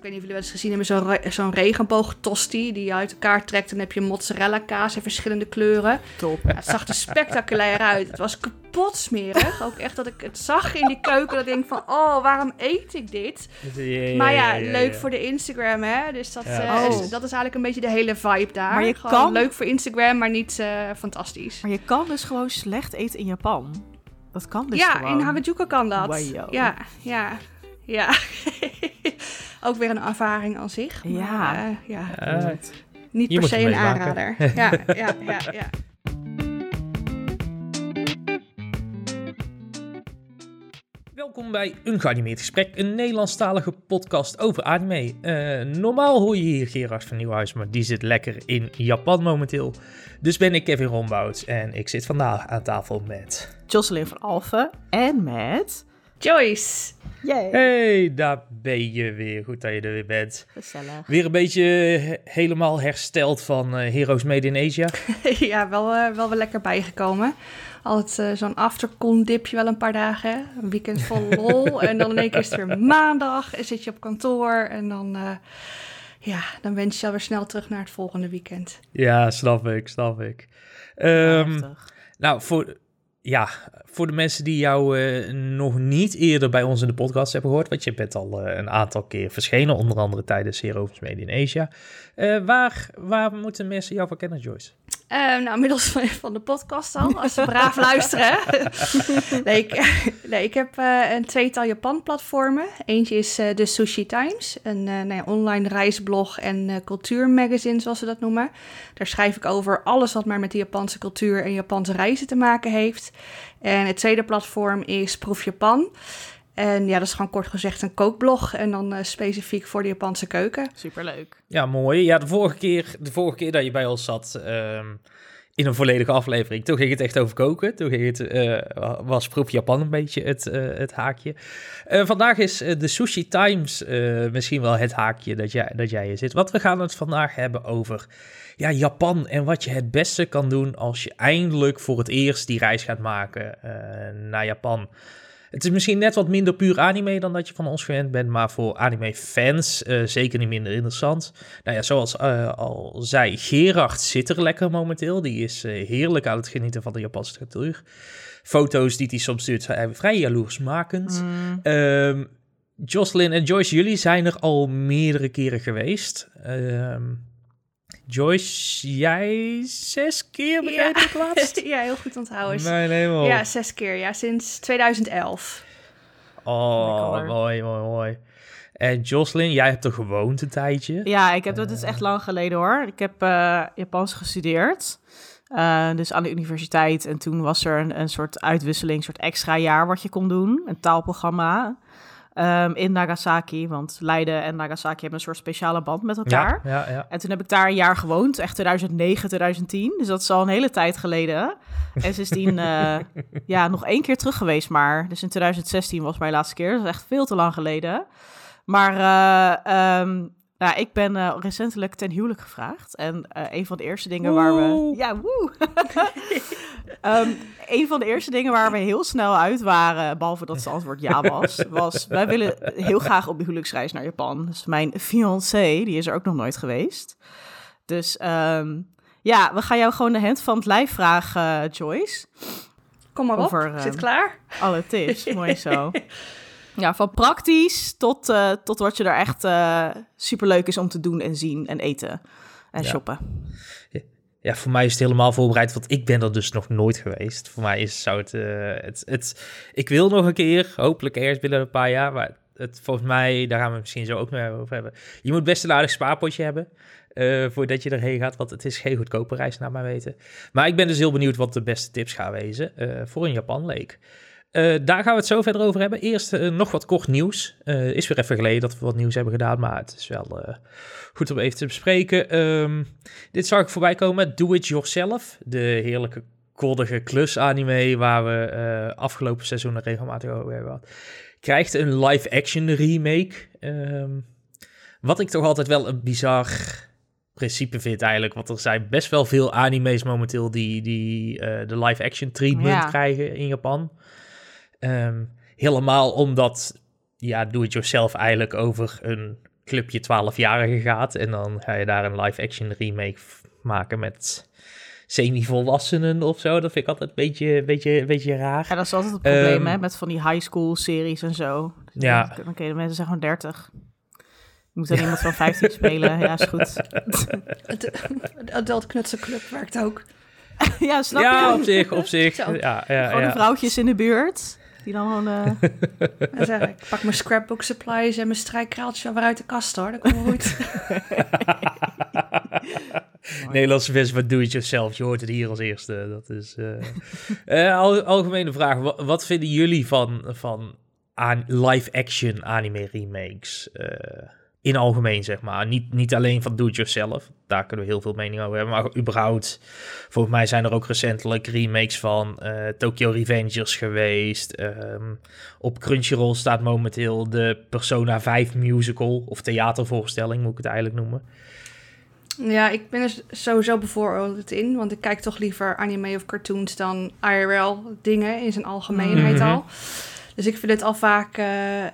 ik weet niet of jullie wel eens gezien hebben, zo'n re zo'n regenboog tosti die je uit elkaar trekt. Dan heb je mozzarella kaas in verschillende kleuren. Top. Ja, het zag er spectaculair uit. Het was kapot smerig. Ook echt dat ik het zag in die keuken. Dat ik denk van, oh, waarom eet ik dit? Maar ja, leuk voor de Instagram, hè. Dus dat, Ja, eh, is, dat is eigenlijk een beetje de hele vibe daar. Maar je Gewoon kan- leuk voor Instagram, maar niet eh, fantastisch. Maar je kan dus gewoon slecht eten in Japan. Dat kan dus ja, gewoon. in Harajuku kan dat. Ja, ja, ja. Ook weer een ervaring aan zich. maar, Ja. eh, ja. Eh, Niet je per se een aanrader. Ja, ja, ja, ja. Welkom bij Een Geanimeerd Gesprek, een Nederlandstalige podcast over anime. Eh, normaal hoor je hier Gerard van Nieuwhuis, maar die zit lekker in Japan momenteel. Dus ben ik Kevin Rombout en ik zit vandaag aan tafel met... Jocelyn van Alphen en met... Joyce. Yay. Hey, daar ben je weer. Goed dat je er weer bent. Gezellig. Weer een beetje he- helemaal hersteld van eh, Heroes Made in Asia. ja, wel, eh, wel weer lekker bijgekomen. Altijd eh, zo'n aftercon dipje wel een paar dagen. Een weekend vol lol. en dan in één keer is het weer maandag. En zit je op kantoor. En dan, eh, ja, dan wens je alweer snel terug naar het volgende weekend. Ja, snap ik, snap ik. Ehm, Heftig. Nou, voor, ja, voor de mensen die jou eh, nog niet eerder bij ons in de podcast hebben gehoord, want je bent al eh, een aantal keer verschenen, onder andere tijdens Heroes Made in Asia. Eh, waar, waar moeten mensen jou van kennen, Joyce? Eh, nou, inmiddels van, de podcast al, als ze braaf luisteren. nee, ik, nee, ik heb eh, een tweetal Japan-platformen. Eentje is eh, de Sushi Times, een eh, nou ja, online reisblog en cultuurmagazine, zoals ze dat noemen. Daar schrijf ik over alles wat maar met de Japanse cultuur en Japanse reizen te maken heeft. En het tweede platform is Proef Japan. En ja, dat is gewoon kort gezegd een kookblog en dan eh, specifiek voor de Japanse keuken. Superleuk. Ja, mooi. Ja, de vorige keer, de vorige keer dat je bij ons zat ehm, in een volledige aflevering, toen ging het echt over koken. Toen ging het, eh, was Proef Japan een beetje het, eh, het haakje. Eh, vandaag is de Sushi Times eh, misschien wel het haakje dat jij, dat jij hier zit. Want we gaan het vandaag hebben over ja, Japan en wat je het beste kan doen als je eindelijk voor het eerst die reis gaat maken eh, naar Japan. Het is misschien net wat minder puur anime dan dat je van ons gewend bent, maar voor anime-fans eh, zeker niet minder interessant. Nou ja, zoals eh, al zei, Gerard zit er lekker momenteel. Die is eh, heerlijk aan het genieten van de Japanse cultuur. Foto's die hij soms stuurt zijn vrij jaloersmakend. Mm, Ehm Jocelyn en Joyce, jullie zijn er al meerdere keren geweest. Ehm, Joyce, jij zes keer begreep ik laatst? ja, heel goed onthouden. Mijn hemel. Ja, zes keer. Ja, sinds 2011. Oh, Lekker mooi, mooi, mooi. En Jocelyn, jij hebt er gewoond een tijdje. Ja, ik heb dat is echt lang geleden hoor. Ik heb eh, Japans gestudeerd. Eh, dus aan de universiteit. En toen was er een, een soort uitwisseling, een soort extra jaar wat je kon doen. Een taalprogramma ehm, in Nagasaki. Want Leiden en Nagasaki hebben een soort speciale band met elkaar. Ja, ja, ja. En toen heb ik daar een jaar gewoond, echt 2009, 2010. Dus dat is al een hele tijd geleden. En sindsdien uh, ja, nog één keer terug geweest maar. Dus in 2016 was mijn laatste keer. Dat is echt veel te lang geleden. Maar uh, um, nou, ik ben uh, recentelijk ten huwelijk gevraagd. En uh, een van de eerste dingen woe. waar we... Ja, woe! um, een van de eerste dingen waar we heel snel uit waren, behalve dat het antwoord ja was, was wij willen heel graag op de huwelijksreis naar Japan. Dus mijn fiancé, die is er ook nog nooit geweest. Dus um, ja, we gaan jou gewoon de hand van het lijf vragen, Joyce. Kom maar Over, op, zit klaar. Alle tips, mooi zo. Ja, van praktisch tot, uh, tot wat je er echt uh, superleuk is om te doen en zien en eten en ja. shoppen. Ja, voor mij is het helemaal voorbereid, want ik ben er dus nog nooit geweest. Voor mij is, zou het, uh, het, het... Ik wil nog een keer, hopelijk ergens binnen een paar jaar, maar het, volgens mij, daar gaan we misschien zo ook nog over hebben. Je moet best een aardig spaarpotje hebben uh, voordat je erheen gaat, want het is geen goedkope reis naar mijn weten. Maar ik ben dus heel benieuwd wat de beste tips gaan wezen uh, voor een Japan Lake. Uh, daar gaan we het zo verder over hebben. Eerst uh, nog wat kort nieuws. Uh, is weer even geleden dat we wat nieuws hebben gedaan, maar het is wel goed om even te bespreken. Um, dit zag ik voorbij komen. Do It Yourself, de heerlijke koddige klus-anime waar we afgelopen seizoenen regelmatig over hebben gehad. Krijgt een live-action remake. Um, wat ik toch altijd wel een bizar principe vind eigenlijk. Want er zijn best wel veel anime's momenteel die, die de live-action treatment ja. krijgen in Japan. Um, helemaal omdat, ja, do-it-yourself eigenlijk over een clubje 12-jarigen gaat. En dan ga je daar een live-action remake maken met semi-volwassenen of zo. Dat vind ik altijd een beetje, beetje, beetje raar. Ja, dat is altijd het probleem, Ehm, hè, met van die high school series en zo. Ja. Dan kun je de mensen zijn gewoon 30. Je moet dan iemand van 15 spelen. Ja, is goed. De Adult Knutselclub werkt ook. ja, snap ja, je? op zich, op zich. Ja, ja, Gewoon de ja. vrouwtjes in de buurt. Die dan gewoon... eh, zeg ik, pak mijn scrapbook supplies en mijn strijkkraaltje weer uit de kast hoor. Dat komt goed. Nederlandse versie van Do It Yourself. Je hoort het hier als eerste. Dat is. eh eh, al- algemene vraag. Wat, wat vinden jullie van, van live-action anime remakes? In algemeen, zeg maar. Niet, niet alleen van Do It Yourself. Daar kunnen we heel veel mening over hebben. Maar überhaupt. Volgens mij zijn er ook recentelijk remakes van eh, Tokyo Revengers geweest. Ehm, op Crunchyroll staat momenteel de Persona 5 musical. Of theatervoorstelling, moet ik het eigenlijk noemen. Ja, ik ben er sowieso bevooroordeeld in. Want ik kijk toch liever anime of cartoons dan IRL dingen in zijn algemeenheid Mhm. al. Dus ik vind het al vaak eh, eh,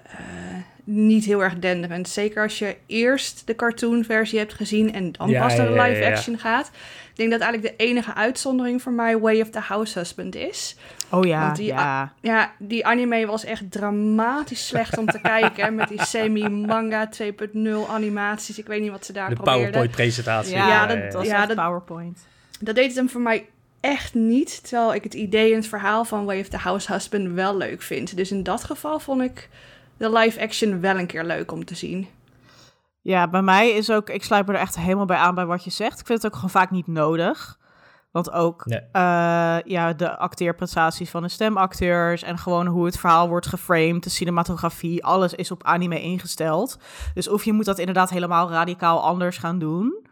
niet heel erg denderend. Zeker als je eerst de cartoonversie hebt gezien en dan Ja, pas naar de ja, ja, live ja. action gaat. Ik denk dat eigenlijk de enige uitzondering voor mij Way of the House Husband is. Oh ja, Want die- ja. Ja, die anime was echt dramatisch slecht om te kijken. Met die semi-manga 2.0 animaties. Ik weet niet wat ze daar De probeerden. PowerPoint-presentatie. Ja, Ja, dat dat- was ja, echt dat- PowerPoint. Dat deed het hem voor mij echt niet. Terwijl ik het idee en het verhaal van Way of the House Husband wel leuk vind. Dus in dat geval vond ik de live action wel een keer leuk om te zien. Ja, bij mij is ook... Ik sluit me er echt helemaal bij aan bij wat je zegt. Ik vind het ook gewoon vaak niet nodig. Want ook Nee. eh, ja, de acteerprestaties van de stemacteurs... en gewoon hoe het verhaal wordt geframed, de cinematografie... alles is op anime ingesteld. Dus of je moet dat inderdaad helemaal radicaal anders gaan doen...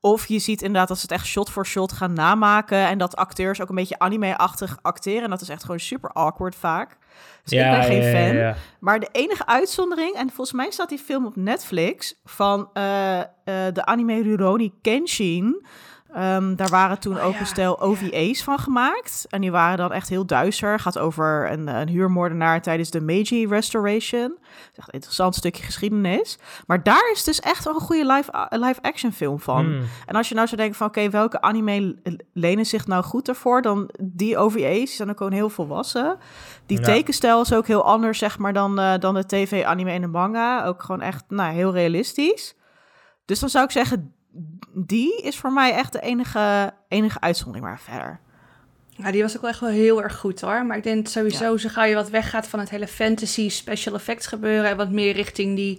Of je ziet inderdaad dat ze het echt shot voor shot gaan namaken... en dat acteurs ook een beetje anime-achtig acteren. En dat is echt gewoon super awkward vaak. Dus ik ben geen fan. ja. Maar de enige uitzondering, en volgens mij staat die film op Netflix van eh, eh, de anime Rurouni Kenshin. Ehm, daar waren toen Oh, ook ja, een stel OVA's van gemaakt. En die waren dan echt heel duister. Gaat over een, een huurmoordenaar tijdens de Meiji Restoration. Dat is echt een interessant stukje geschiedenis. Maar daar is dus echt wel een goede live, live action film van. Hmm. En als je nou zou denken van, oké, welke anime lenen zich nou goed ervoor? Dan die OVA's, die zijn ook gewoon heel volwassen. Die Ja. tekenstijl is ook heel anders, zeg maar, dan, eh, dan de tv-anime en de manga. Ook gewoon echt, nou, heel realistisch. Dus dan zou ik zeggen, die is voor mij echt de enige, enige uitzondering, maar verder. Ja, die was ook wel echt wel heel erg goed hoor. Maar ik denk sowieso, zo ga je wat weggaat van het hele fantasy special effects gebeuren. En wat meer richting die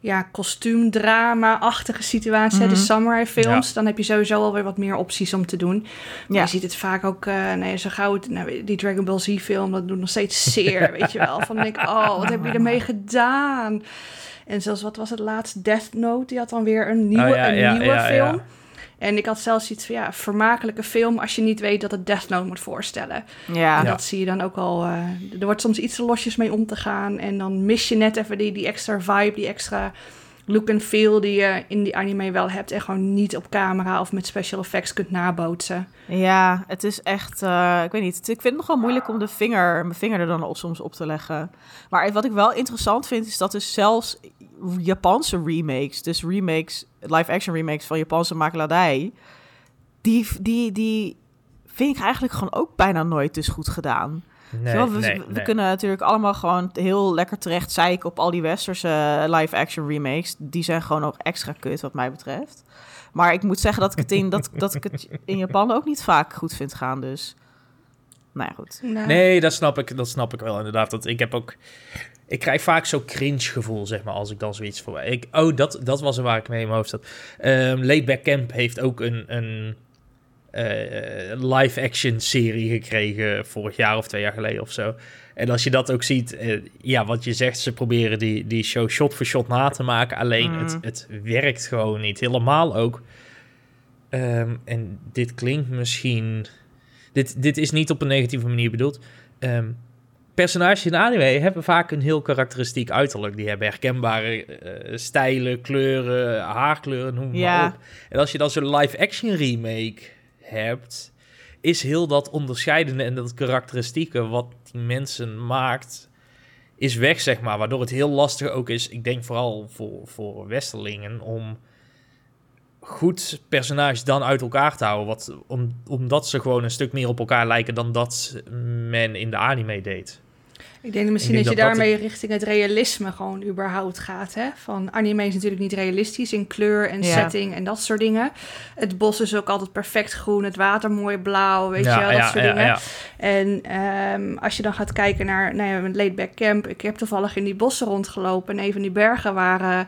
ja, kostuumdrama-achtige situatie, Mhm. de samurai films. Dan heb je sowieso alweer wat meer opties om te doen. Maar Ja. Je ziet het vaak ook, eh nee, zo gauw het, nou, die Dragon Ball Z film, dat doet nog steeds zeer, weet je wel. Van denk ik, oh, wat heb je ermee gedaan? En zelfs, wat was het laatst? Death Note, die had dan weer een nieuwe, Oh, ja, een ja, nieuwe ja, film. ja. En ik had zelfs iets van, ja, vermakelijke film als je niet weet dat het Death Note moet voorstellen. Ja, En Ja. dat zie je dan ook al. eh, er wordt soms iets te losjes mee om te gaan. En dan mis je net even die, die extra vibe, die extra look en feel die je in die anime wel hebt. En gewoon niet op camera of met special effects kunt nabootsen. ja, het is echt, eh, ik weet niet, ik vind het nog wel moeilijk om de vinger, mijn vinger er dan op, soms op te leggen. Maar wat ik wel interessant vind, is dat dus zelfs Japanse remakes, dus remakes, live-action remakes van Japanse makelaardij, die, die, die vind ik eigenlijk gewoon ook bijna nooit dus goed gedaan. Nee, we, nee, we nee. kunnen natuurlijk allemaal gewoon heel lekker terecht zeiken op al die westerse live-action remakes. Die zijn gewoon ook extra kut wat mij betreft. Maar ik moet zeggen dat ik het in, dat, dat ik het in Japan ook niet vaak goed vind gaan, dus... Nou ja, goed. Nee, dat snap ik, dat snap ik wel inderdaad. Dat, ik heb ook... Ik krijg vaak zo'n cringe gevoel, zeg maar, als ik dan zoiets voor... Ik, oh, dat, dat was er waar ik mee in mijn hoofd zat. Laidback Camp heeft ook een, een eh, live-action serie gekregen vorig jaar of twee jaar geleden of zo. En als je dat ook ziet, eh, ja, wat je zegt, ze proberen die, die show shot voor shot na te maken. Alleen Mm. het, het werkt gewoon niet. Helemaal ook. Ehm, en dit klinkt misschien... Dit, dit is niet op een negatieve manier bedoeld. Ehm, personages in anime hebben vaak een heel karakteristiek uiterlijk. Die hebben herkenbare eh, stijlen, kleuren, haarkleuren, noem maar Ja. op. En als je dan zo'n live-action remake hebt, is heel dat onderscheidende en dat karakteristieke wat die mensen maakt, is weg, zeg maar. Waardoor het heel lastig ook is, ik denk vooral voor, voor Westerlingen, om goed personages dan uit elkaar te houden. Wat, om, omdat ze gewoon een stuk meer op elkaar lijken dan dat men in de anime deed. Ik denk misschien Ik dat je dat daarmee richting het realisme gewoon überhaupt gaat. Hè? Van anime is natuurlijk niet realistisch in kleur en Ja. setting en dat soort dingen. Het bos is ook altijd perfect groen, het water mooi blauw, weet ja, je wel, dat ja, soort ja, dingen. ja. En ehm, als je dan gaat kijken naar nou ja, met Laidback Camp, ik heb toevallig in die bossen rondgelopen en een van die bergen waar eh,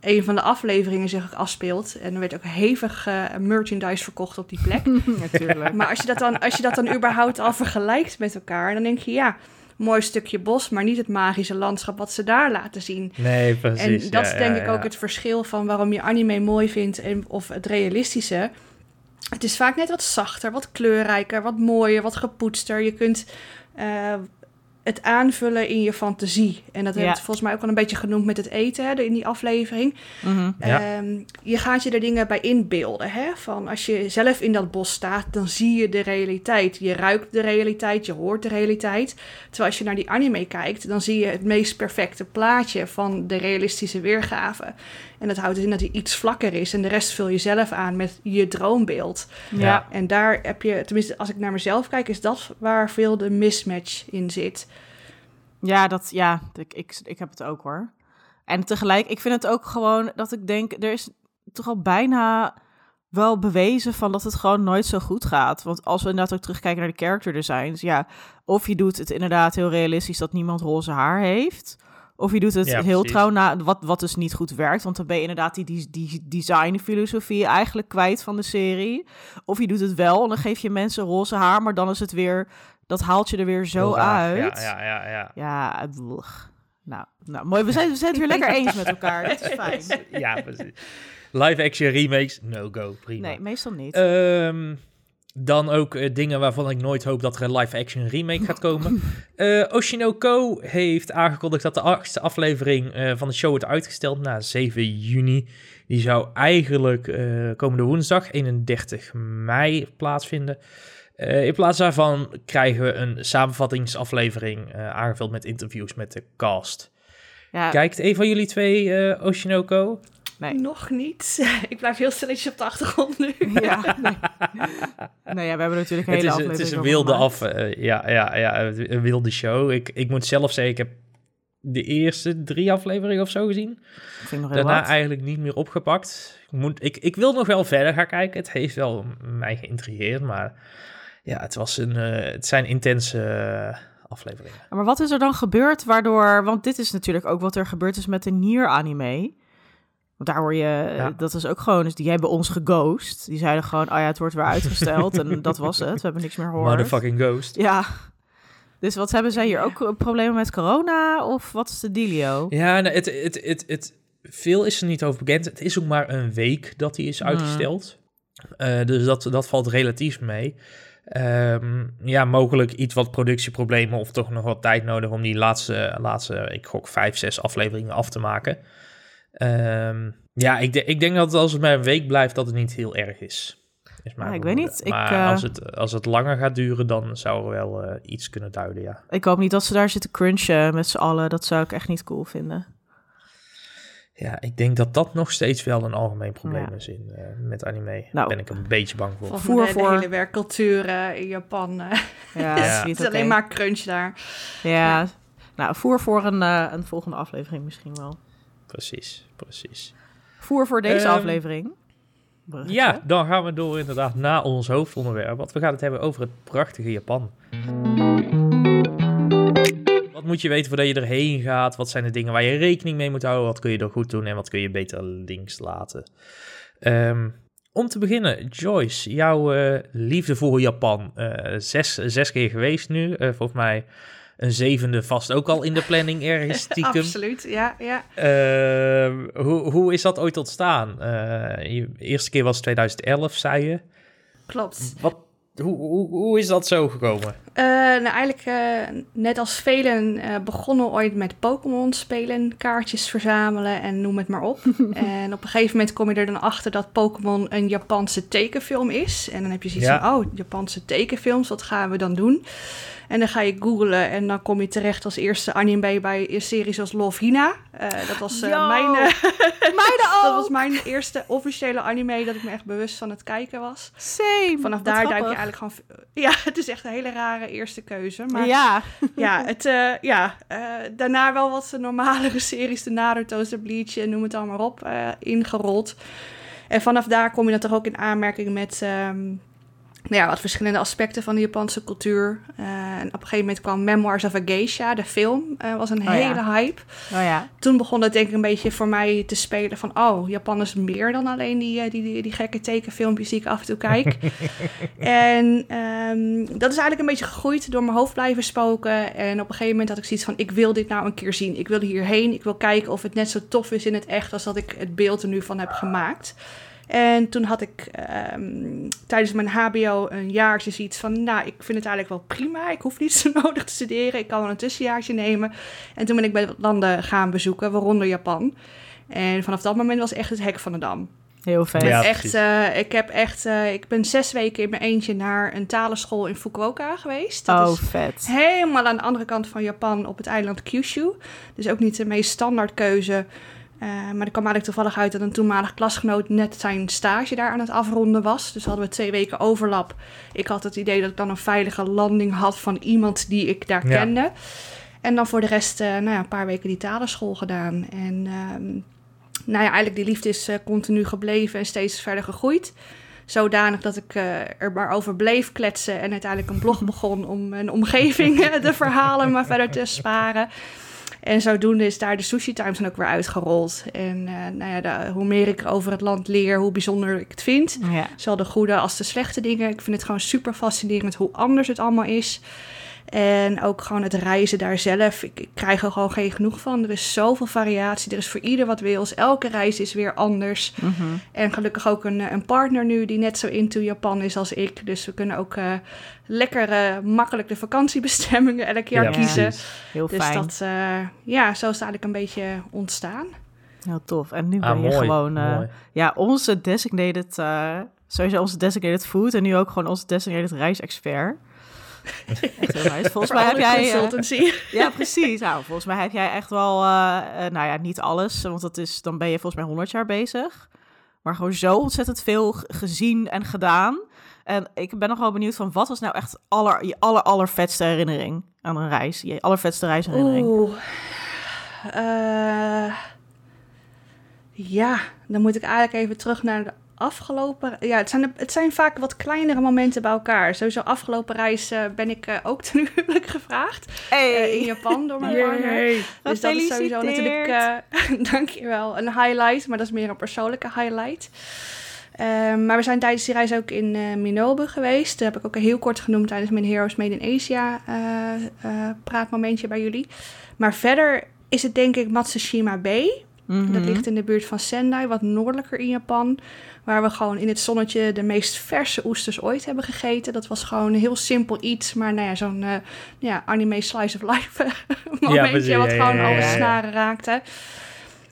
een van de afleveringen zich ook afspeelt. En er werd ook hevig eh, merchandise verkocht op die plek. Natuurlijk. Maar als je, dat dan, als je dat dan überhaupt al vergelijkt met elkaar, dan denk je ja, mooi stukje bos, maar niet het magische landschap wat ze daar laten zien. Nee, precies. en dat ja, is denk ja, ik ook het verschil van waarom je anime mooi vindt en, of het realistische. Het is vaak net wat zachter, wat kleurrijker, wat mooier, wat gepoetster. Je kunt eh, het aanvullen in je fantasie. En dat hebben Ja. we volgens mij ook al een beetje genoemd met het eten hè, in die aflevering. Mhm. Ja. Ehm, je gaat je er dingen bij inbeelden. Hè? Van als je zelf in dat bos staat, dan zie je de realiteit. Je ruikt de realiteit, je hoort de realiteit. Terwijl als je naar die anime kijkt, dan zie je het meest perfecte plaatje van de realistische weergave. En dat houdt dus in dat hij iets vlakker is en de rest vul je zelf aan met je droombeeld. Ja. En daar heb je, tenminste als ik naar mezelf kijk, is dat waar veel de mismatch in zit. Ja, dat, ja ik, ik, ik heb het ook hoor. En tegelijk, ik vind het ook gewoon dat ik denk, er is toch al bijna wel bewezen van dat het gewoon nooit zo goed gaat. Want als we inderdaad ook terugkijken naar de character designs, ja, of je doet het inderdaad heel realistisch dat niemand roze haar heeft, of je doet het Ja, heel precies. trouw na, wat, wat dus niet goed werkt, want dan ben je inderdaad die, die, die designfilosofie eigenlijk kwijt van de serie. Of je doet het wel en dan geef je mensen roze haar, maar dan is het weer, dat haalt je er weer zo uit. Ja, ja, ja, ja. Ja, nou, nou, mooi. We zijn, we zijn het weer lekker eens met elkaar. Dat is fijn. ja, precies. Live-action remakes, no go, prima. Nee, meestal niet. Ehm, dan ook eh, dingen waarvan ik nooit hoop dat er een live-action remake gaat komen. Eh Oshinoko heeft aangekondigd dat de achtste aflevering eh, van de show wordt uitgesteld naar 7 juni. Die zou eigenlijk komende woensdag, 31 mei, plaatsvinden. In plaats daarvan krijgen we een samenvattingsaflevering aangevuld met interviews met de cast. ja, Kijkt een van jullie twee Oshinoko? Nee. Nog niet. ik blijf heel stilletjes op de achtergrond nu. Ja, nee. nou ja, we hebben natuurlijk een Het hele is, aflevering het is een wilde af, eh, ja, ja, ja, een wilde show. Ik, ik moet zelf zeggen, ik heb de eerste drie afleveringen of zo gezien. Vind ik nog heel Daarna wat. eigenlijk niet meer opgepakt. Ik, moet, ik, ik wil nog wel verder gaan kijken. Het heeft wel mij geïntrigeerd, maar ja, het, was een, eh, het zijn intense eh, afleveringen. Maar wat is er dan gebeurd waardoor... Want dit is natuurlijk ook wat er gebeurd is met de Nier-anime. Want daar hoor je... Ja. Dat is ook gewoon... Dus die hebben ons geghost. Die zeiden gewoon... Oh ja, het wordt weer uitgesteld. en dat was het. We hebben niks meer gehoord. Motherfucking Ghost. Ja. Dus wat hebben zij hier ook eh, problemen met corona? Of wat is de dealio? Ja, nou, het, het, het, het, veel is er niet over bekend. Het is ook maar een week dat hij is Hmm. uitgesteld. Eh, dus dat, dat valt relatief mee. Ehm, ja, mogelijk iets wat productieproblemen of toch nog wat tijd nodig om die laatste, laatste ik gok, vijf, zes afleveringen af te maken. Ehm, ja, ik, de- ik denk dat als het maar een week blijft, dat het niet heel erg is. is mijn Ja, ik weet niet. Ik, Maar eh, als, het, als het langer gaat duren, dan zou er wel eh, iets kunnen duiden, ja. Ik hoop niet dat ze daar zitten crunchen met z'n allen. Dat zou ik echt niet cool vinden. Ja, ik denk dat dat nog steeds wel een algemeen probleem Ja. is in, eh, met anime. Nou. ben ik een beetje bang voor. Voer de, voor- de hele werkcultuur eh, in Japan. eh, Ja, Ja. het is alleen maar crunch daar. Ja, nou, voer voor een, eh, een volgende aflevering misschien wel. Precies, precies. Voer voor deze Ehm, aflevering. Ja, dan gaan we door inderdaad naar ons hoofdonderwerp. Want we gaan het hebben over het prachtige Japan. Wat moet je weten voordat je erheen gaat? Wat zijn de dingen waar je rekening mee moet houden? Wat kun je er goed doen en wat kun je beter links laten? Ehm, om te beginnen, Joyce, jouw eh, liefde voor Japan. Eh, zes, zes keer geweest nu. Eh, volgens mij een zevende vast ook al in de planning ergens stiekem. Absoluut, ja, ja. Ehm, hoe, hoe is dat ooit ontstaan? Eh, je eerste keer was 2011, zei je. Klopt. Wat, hoe, hoe, hoe is dat zo gekomen? Eh, nou, eigenlijk eh, net als velen begonnen ooit met Pokémon spelen, kaartjes verzamelen en noem het maar op. en op een gegeven moment kom je er dan achter dat Pokémon een Japanse tekenfilm is. En dan heb je zoiets Ja. van, oh, Japanse tekenfilms, wat gaan we dan doen? En dan ga je googlen en dan kom je terecht als eerste anime bij een serie zoals Love Hina. Uh, dat was uh, mijn, uh, dat was mijn eerste officiële anime dat ik me echt bewust van het kijken was. Same. Vanaf daar duik je eigenlijk gewoon... Ja, het is echt een hele rare eerste keuze. Maar ja. ja, het, ja daarna wel wat normalere series, de Naruto's, de Bleach, noem het allemaal op, ingerold. En vanaf daar kom je dan toch ook in aanmerking met... Um, nou ja, wat verschillende aspecten van de Japanse cultuur. Uh, en op een gegeven moment kwam Memoirs of a Geisha, de film, uh, was een oh, hele ja. hype. Oh ja. Toen begon het denk ik een beetje voor mij te spelen van... oh, Japan is meer dan alleen die, die, die, die gekke tekenfilmpjes die ik af en toe kijk. en um, dat is eigenlijk een beetje gegroeid door mijn hoofd blijven spoken. En op een gegeven moment had ik zoiets van... ik wil dit nou een keer zien. Ik wil hierheen. Ik wil kijken of het net zo tof is in het echt... als dat ik het beeld er nu van heb gemaakt. En toen had ik um, tijdens mijn HBO een jaartje zoiets van... nou, ik vind het eigenlijk wel prima. Ik hoef niet zo nodig te studeren. Ik kan wel een tussenjaartje nemen. En toen ben ik bij landen gaan bezoeken, waaronder Japan. En vanaf dat moment was echt het hek van de dam. Heel vet. Ja, echt, uh, ik, heb echt, uh, ik ben zes weken in mijn eentje naar een talenschool in Fukuoka geweest. Dat oh, is vet. helemaal aan de andere kant van Japan op het eiland Kyushu. Dus ook niet de meest standaard keuze... Uh, maar er kwam eigenlijk toevallig uit dat een toenmalig klasgenoot net zijn stage daar aan het afronden was. Dus hadden we twee weken overlap. Ik had het idee dat ik dan een veilige landing had van iemand die ik daar Ja. kende. En dan voor de rest uh, nou ja, een paar weken die talenschool gedaan. En um, nou ja, eigenlijk die liefde is uh, continu gebleven en steeds verder gegroeid. Zodanig dat ik uh, er maar over bleef kletsen en uiteindelijk een blog begon om mijn omgeving de verhalen maar verder te sparen. En zodoende is daar de Sushi Times dan ook weer uitgerold. En uh, nou ja, de, hoe meer ik over het land leer, hoe bijzonder ik het vind. Ja. Zowel de goede als de slechte dingen. Ik vind het gewoon super fascinerend hoe anders het allemaal is. En ook gewoon het reizen daar zelf. Ik, ik, krijg er gewoon geen genoeg van. Er is zoveel variatie. Er is voor ieder wat wils. Elke reis is weer anders. Mm -hmm. En gelukkig ook een, een, partner nu die net zo into Japan is als ik. Dus we kunnen ook uh, lekker uh, makkelijk de vakantiebestemmingen elk jaar Ja, kiezen. precies. Heel Dus fijn. dat, uh, ja, zo is het eigenlijk een beetje ontstaan. Heel tof. En nu ben Ah, je mooi, gewoon, uh, mooi. ja, onze designated, uh, sowieso onze designated food en nu ook gewoon onze designated reisexpert. Echt heel nice. Volgens mij heb jij... consultancy. ja, precies. Nou, volgens mij heb jij echt wel, uh, nou ja, niet alles, want dat is, dan ben je volgens mij 100 jaar bezig. Maar gewoon zo ontzettend veel gezien en gedaan. En ik ben nog wel benieuwd van, wat was nou echt aller, je aller, allervetste herinnering aan een reis? Je allervetste reisherinnering? Oeh. Uh, ja, dan moet ik eigenlijk even terug naar de afgelopen... Ja, het zijn, het zijn vaak wat kleinere momenten bij elkaar. Sowieso afgelopen reis uh, ben ik uh, ook ten huwelijk gevraagd. Hey. Uh, in Japan door mijn partner. Dus dat is sowieso natuurlijk... uh, dankjewel. Een highlight, maar dat is meer een persoonlijke highlight. Uh, maar we zijn tijdens die reis ook in Minobe geweest. Dat heb ik ook heel kort genoemd tijdens mijn Heroes Made in Asia praatmomentje bij jullie. Maar verder is het denk ik Matsushima Bay. Mm -hmm. Dat ligt in de buurt van Sendai, wat noordelijker in Japan. Waar we gewoon in het zonnetje de meest verse oesters ooit hebben gegeten. Dat was gewoon heel simpel iets. Maar nou ja, zo'n uh, ja, anime slice of life momentje. Ja, wat gewoon ja, alle snaren raakte.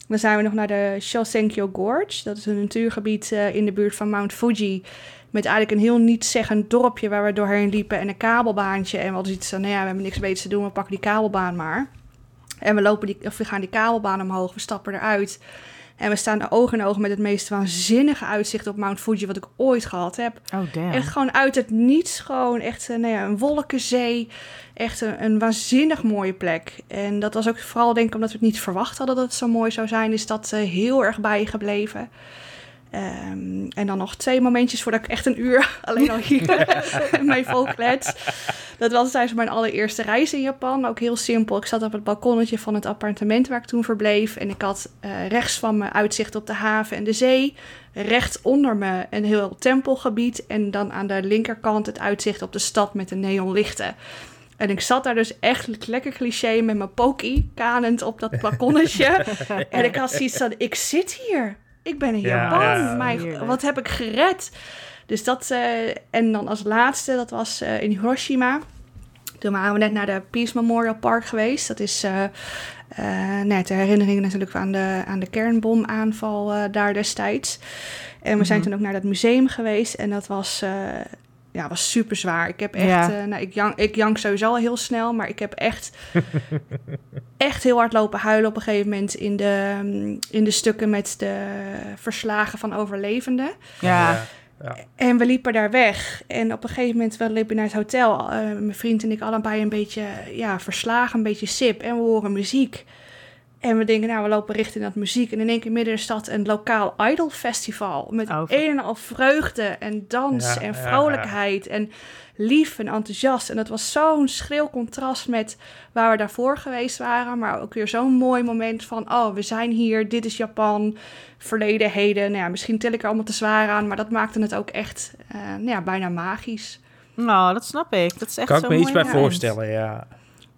Dan zijn we nog naar de Shosenkyo Gorge. Dat is een natuurgebied uh, in de buurt van Mount Fuji. Met eigenlijk een heel niet-zeggend dorpje waar we doorheen liepen. En een kabelbaantje. En we hadden iets van, nou ja, we hebben niks beters te doen. We pakken die kabelbaan maar. En we, lopen die, of we gaan die kabelbaan omhoog. We stappen eruit. En we staan oog in oog met het meest waanzinnige uitzicht op Mount Fuji wat ik ooit gehad heb. Oh, damn. Echt gewoon uit het niets. Gewoon echt nou ja, een wolkenzee. Echt een, een, waanzinnig mooie plek. En dat was ook vooral denk ik omdat we het niet verwacht hadden dat het zo mooi zou zijn. Is dat uh, heel erg bijgebleven. Um, en dan nog twee momentjes voordat ik echt een uur alleen al hier mee volklets. Dat was tijdens mijn allereerste reis in Japan. Ook heel simpel. Ik zat op het balkonnetje van het appartement waar ik toen verbleef. En ik had uh, rechts van me uitzicht op de haven en de zee. Recht onder me een heel tempelgebied. En dan aan de linkerkant het uitzicht op de stad met de neonlichten. En ik zat daar dus echt lekker cliché met mijn pokie kanend op dat balkonnetje. en ik had zoiets van, ik zit hier. Ik ben in Japan. Ja, ja. Mijn, wat heb ik gered? Dus dat... Uh, en dan als laatste, dat was uh, in Hiroshima. Toen waren we net naar de Peace Memorial Park geweest. Dat is uh, net ter herinnering natuurlijk aan de, aan de kernbomaanval daar destijds. En we mm -hmm. zijn toen ook naar dat museum geweest. En dat was... ja, was super zwaar. Ik heb echt, Ja. eh, nou, ik, jank, ik jank sowieso al heel snel, maar ik heb echt, echt heel hard lopen huilen op een gegeven moment in de, mm, in de stukken met de verslagen van overlevenden. Ja, En we liepen daar weg. En op een gegeven moment, we liepen naar het hotel. eh, mijn vriend en ik allebei een beetje ja, verslagen, een beetje sip. En we horen muziek. En we denken, nou, we lopen richting dat muziek. En in één keer midden in de stad een lokaal idol festival. Met Oh, een en al vreugde en dans Ja, en ja, vrolijkheid. En lief en enthousiast. En dat was zo'n schril contrast met waar we daarvoor geweest waren. Maar ook weer zo'n mooi moment van, oh, we zijn hier. Dit is Japan. Verleden, heden. Nou ja, misschien til ik er allemaal te zwaar aan. Maar dat maakte het ook echt eh, nou ja, bijna magisch. nou, dat snap ik. Dat is echt Kan ik zo me iets mooi bij voorstellen, ja.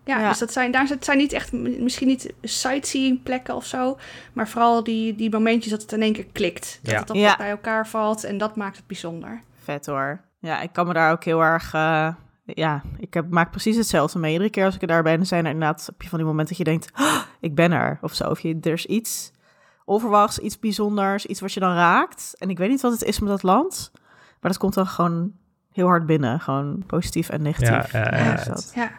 Ja, Ja. dus dat zijn, daar zijn niet echt, misschien niet sightseeing plekken of zo, maar vooral die, die momentjes dat het in één keer klikt. Dat Ja. het op Ja. bij elkaar valt en dat maakt het bijzonder. Vet hoor. Ja, ik kan me daar ook heel erg... eh, ja, ik heb, maak precies hetzelfde mee. Iedere keer als ik er daar ben, zijn er inderdaad... heb je van die momenten dat je denkt, "Ah, ik ben er. Of zo. Of je, er is iets onverwachts, iets bijzonders, iets wat je dan raakt. En ik weet niet wat het is met dat land, maar dat komt dan gewoon heel hard binnen. Gewoon positief en negatief. Ja, ja, het- ja.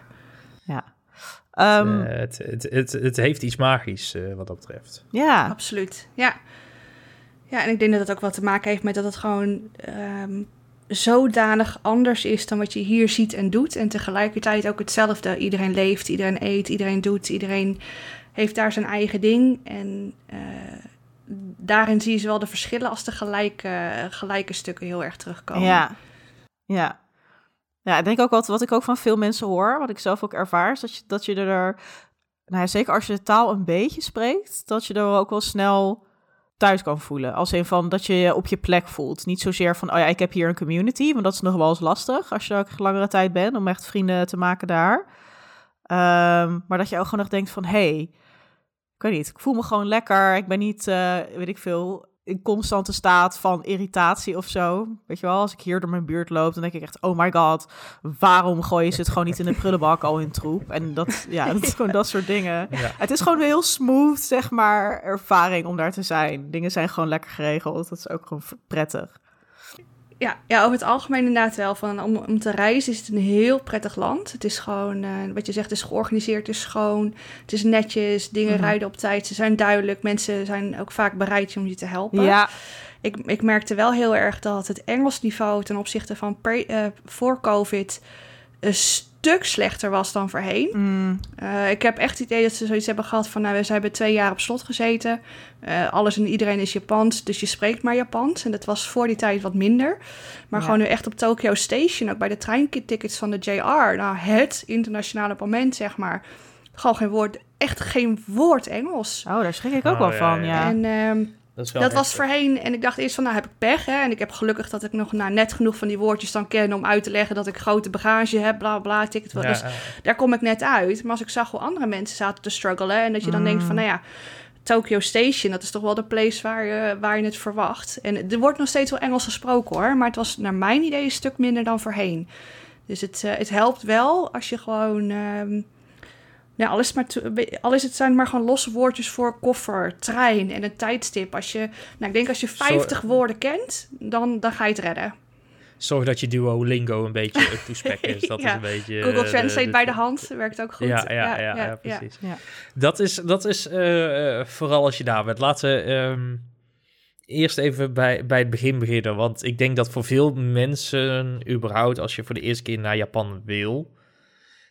Ehm, Eh, het, het, het, het heeft iets magisch eh, wat dat betreft. ja. absoluut. Ja. ja, en ik denk dat het ook wat te maken heeft met dat het gewoon ehm, zodanig anders is dan wat je hier ziet en doet. En tegelijkertijd ook hetzelfde. Iedereen leeft, iedereen eet, iedereen doet, iedereen heeft daar zijn eigen ding. En eh, daarin zie je zowel de verschillen als de gelijke, gelijke stukken heel erg terugkomen. Ja. Ja. Ja, ik denk ook wat, wat ik ook van veel mensen hoor, wat ik zelf ook ervaar, is dat je, dat je er, nou ja, zeker als je de taal een beetje spreekt, dat je er ook wel snel thuis kan voelen. Als in van dat je je op je plek voelt. Niet zozeer van, oh ja, ik heb hier een community, want dat is nog wel eens lastig als je ook langere tijd bent om echt vrienden te maken daar. Ehm, maar dat je ook gewoon nog denkt van, hey, ik weet niet, ik voel me gewoon lekker. Ik ben niet, eh, weet ik veel, in constante staat van irritatie of zo. Weet je wel, als ik hier door mijn buurt loop, dan denk ik echt, oh my god, waarom gooien ze het gewoon niet in de prullenbak al in troep? En dat, ja, dat is gewoon dat soort dingen. Ja. Het is gewoon een heel smooth, zeg maar, ervaring om daar te zijn. Dingen zijn gewoon lekker geregeld. Dat is ook gewoon prettig. Ja, ja, over het algemeen inderdaad wel. Van, om, om te reizen is het een heel prettig land. Het is gewoon, eh, wat je zegt, het is georganiseerd, het is schoon. Het is netjes, dingen Mhm. rijden op tijd, ze zijn duidelijk. Mensen zijn ook vaak bereid om je te helpen. Ja, Ik, ik merkte wel heel erg dat het Engels niveau ten opzichte van pre- eh, voor COVID een stuk slechter was dan voorheen. mm, Eh, ik heb echt het idee dat ze zoiets hebben gehad van... nou, we hebben twee jaar op slot gezeten. Eh, alles en iedereen is Japans, dus je spreekt maar Japans. En dat was voor die tijd wat minder. Maar Ja. gewoon nu echt op Tokyo Station, ook bij de treintickets van de JR... nou, het internationale moment, zeg maar. Gewoon geen woord, echt geen woord Engels. oh, daar schrik ik ook Oh, wel ja, van, ja. ja. En ehm, Dat, is wel dat was voorheen, en ik dacht eerst van, nou heb ik pech, hè. En ik heb gelukkig dat ik nog nou, net genoeg van die woordjes dan ken... om uit te leggen dat ik grote bagage heb, bla bla, ticket. Ja, Dus daar kom ik net uit. Maar als ik zag hoe andere mensen zaten te struggelen... en dat je dan Mm. denkt van, nou ja... Tokyo Station, dat is toch wel de place waar je, waar je het verwacht. En er wordt nog steeds wel Engels gesproken hoor... maar het was naar mijn idee een stuk minder dan voorheen. Dus het, eh, het helpt wel als je gewoon... ehm ja, al is, het maar to- al is het zijn maar gewoon losse woordjes voor koffer, trein en een tijdstip. Als je, nou, ik denk als je 50 woorden kent, dan, dan ga je het redden. Zorg dat je Duolingo een beetje up to spec is. Dat Ja. is een beetje... Google eh, Translate de- bij de hand werkt ook goed. Ja, ja, ja, ja, precies. Ja. Dat is, dat is eh, eh, vooral als je daar bent. Laten we ehm, eerst even bij, bij het begin beginnen. Want ik denk dat voor veel mensen, überhaupt als je voor de eerste keer naar Japan wil,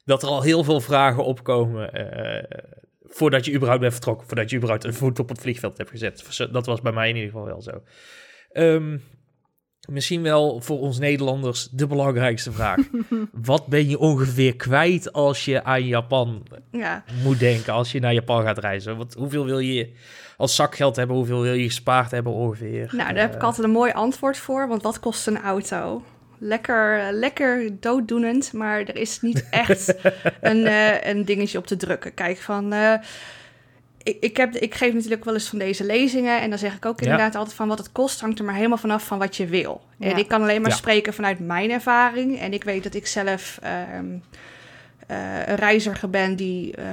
dat er al heel veel vragen opkomen eh, voordat je überhaupt bent vertrokken. Voordat je überhaupt een voet op het vliegveld hebt gezet. Dat was bij mij in ieder geval wel zo. Ehm, misschien wel voor ons Nederlanders de belangrijkste vraag. Wat ben je ongeveer kwijt als je aan Japan Ja, moet denken als je naar Japan gaat reizen? Want hoeveel wil je als zakgeld hebben? Hoeveel wil je gespaard hebben ongeveer? nou, daar heb ik Eh, altijd een mooi antwoord voor, want wat kost een auto? Lekker, lekker dooddoenend, maar er is niet echt een, eh, een dingetje op te drukken. Kijk, van... eh, ik, ik, heb, ik geef natuurlijk wel eens van deze lezingen. En dan zeg ik ook Ja. inderdaad altijd van wat het kost, hangt er maar helemaal vanaf van wat je wil. En Ja. ik kan alleen maar Ja. spreken vanuit mijn ervaring. En ik weet dat ik zelf ehm, eh, een reiziger ben die eh,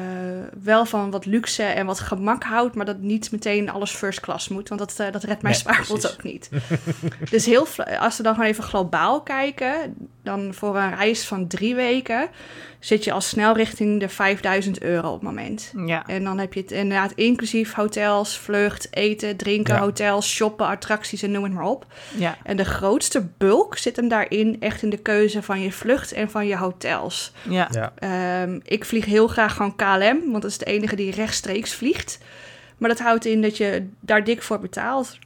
wel van wat luxe en wat gemak houdt, maar dat niet meteen alles first class moet, want dat, eh, dat redt mijn Nee, spaarpot ook niet. dus heel, als we dan gewoon even globaal kijken, dan voor een reis van drie weken zit je al snel richting de 5000 euro op het moment. Ja. En dan heb je het inderdaad inclusief hotels, vlucht, eten, drinken, Ja. hotels, shoppen, attracties en noem het maar op. Ja. En de grootste bulk zit hem daarin echt in de keuze van je vlucht en van je hotels. Ja. Ja. Ehm, ik vlieg heel graag gewoon KLM, want dat is de enige die rechtstreeks vliegt. Maar dat houdt in dat je daar dik voor betaalt.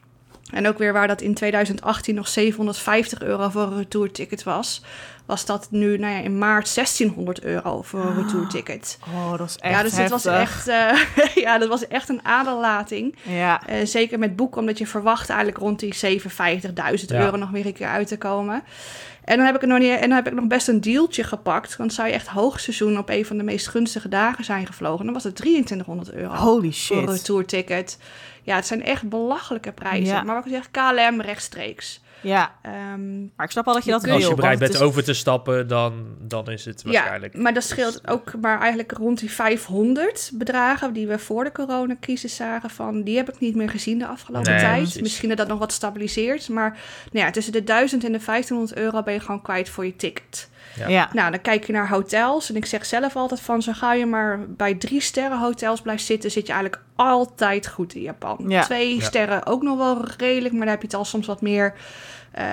En ook weer waar dat in 2018 nog 750 euro voor een retourticket was, was dat nu nou ja, in maart 1600 euro voor een retourticket. Oh, dat is echt Ja, dus dit was echt, eh, ja, dat was echt een aderlating. Ja. Eh, zeker met boeken, omdat je verwacht eigenlijk rond die 57.000 Ja. euro nog weer een keer uit te komen. En dan heb ik nog niet, en dan heb ik nog best een dealtje gepakt. Want zou je echt hoogseizoen op een van de meest gunstige dagen zijn gevlogen, dan was het 2300 euro Holy voor een shit. retourticket. Ja, het zijn echt belachelijke prijzen. Ja. Maar wat ik zeg, KLM rechtstreeks. Ja, Ehm, maar ik snap al dat je dat wil. Als je bereid bent is- over te stappen, dan, dan is het waarschijnlijk... Ja, maar dat scheelt ook maar eigenlijk rond die 500 bedragen die we voor de coronacrisis zagen van, die heb ik niet meer gezien de afgelopen Nee, tijd. precies. Misschien dat dat nog wat stabiliseert, maar nou ja, tussen de 1000 en de 1500 euro ben je gewoon kwijt voor je ticket. Ja. Ja. Nou, dan kijk je naar hotels en ik zeg zelf altijd van, zo ga je maar bij drie sterren hotels blijft zitten, zit je eigenlijk altijd goed in Japan. Ja. Twee Ja. sterren ook nog wel redelijk, maar dan heb je het al soms wat meer, eh,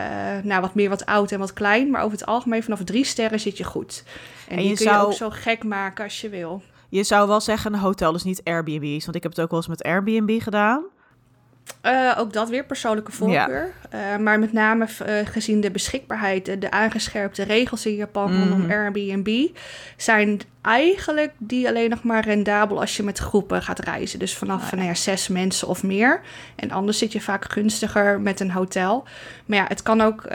nou, wat meer wat oud en wat klein. Maar over het algemeen vanaf drie sterren zit je goed. En, En die je kun zou- je ook zo gek maken als je wil. Je zou wel zeggen een hotel, dus niet Airbnb's. Want ik heb het ook wel eens met Airbnb gedaan. Eh, ook dat weer persoonlijke voorkeur. Eh, maar met name eh, gezien de beschikbaarheid, de, de aangescherpte regels in Japan Mhm. rondom Airbnb, zijn eigenlijk die alleen nog maar rendabel als je met groepen gaat reizen. Dus vanaf Ah, nou ja, zes mensen of meer. En anders zit je vaak gunstiger met een hotel. Maar ja, het kan ook.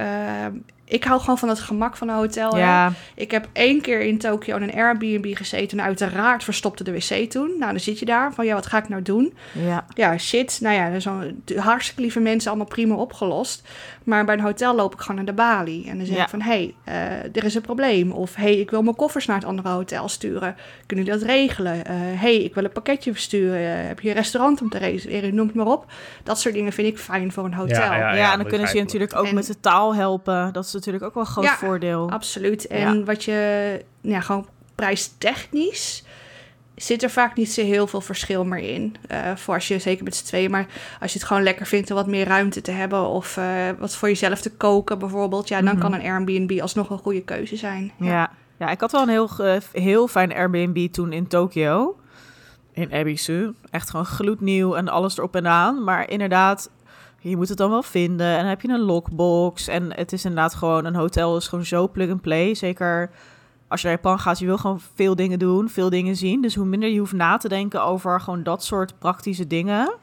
Ik hou gewoon van het gemak van een hotel. hè. Ja, Ik heb één keer in Tokio in een Airbnb gezeten. En uiteraard verstopte de wc toen. Nou, dan zit je daar van, ja, wat ga ik nou doen? ja. Ja, shit. Nou ja, hartstikke lieve mensen, allemaal prima opgelost. Maar bij een hotel loop ik gewoon naar de balie. En dan zeg Ja. ik van, hé, hey, er is een probleem. Of, hé, hey, ik wil mijn koffers naar het andere hotel sturen. Kunnen jullie dat regelen? Hé, hey, ik wil een pakketje versturen. Eh, heb je een restaurant om te reserveren? Noem het maar op. Dat soort dingen vind ik fijn voor een hotel. Ja, Ja, ja, en dan kunnen ze je natuurlijk ook En- met de taal helpen. Dat is natuurlijk ook wel een groot Ja, voordeel. Absoluut. En wat je, ja, gewoon prijstechnisch zit er vaak niet zo heel veel verschil meer in. Eh, voor als je, zeker met z'n tweeën, maar als je het gewoon lekker vindt om wat meer ruimte te hebben of eh, wat voor jezelf te koken bijvoorbeeld, ja, dan Mhm. kan een Airbnb alsnog een goede keuze zijn. Ja. ja, ik had wel een heel, ge- heel fijn Airbnb toen in Tokio. In Ebisu. Echt gewoon gloednieuw en alles erop en aan. Maar inderdaad, je moet het dan wel vinden. En dan heb je een lockbox. En het is inderdaad gewoon, een hotel is gewoon zo plug-and-play. Zeker als je naar Japan gaat, je wil gewoon veel dingen doen, veel dingen zien. Dus hoe minder je hoeft na te denken over gewoon dat soort praktische dingen...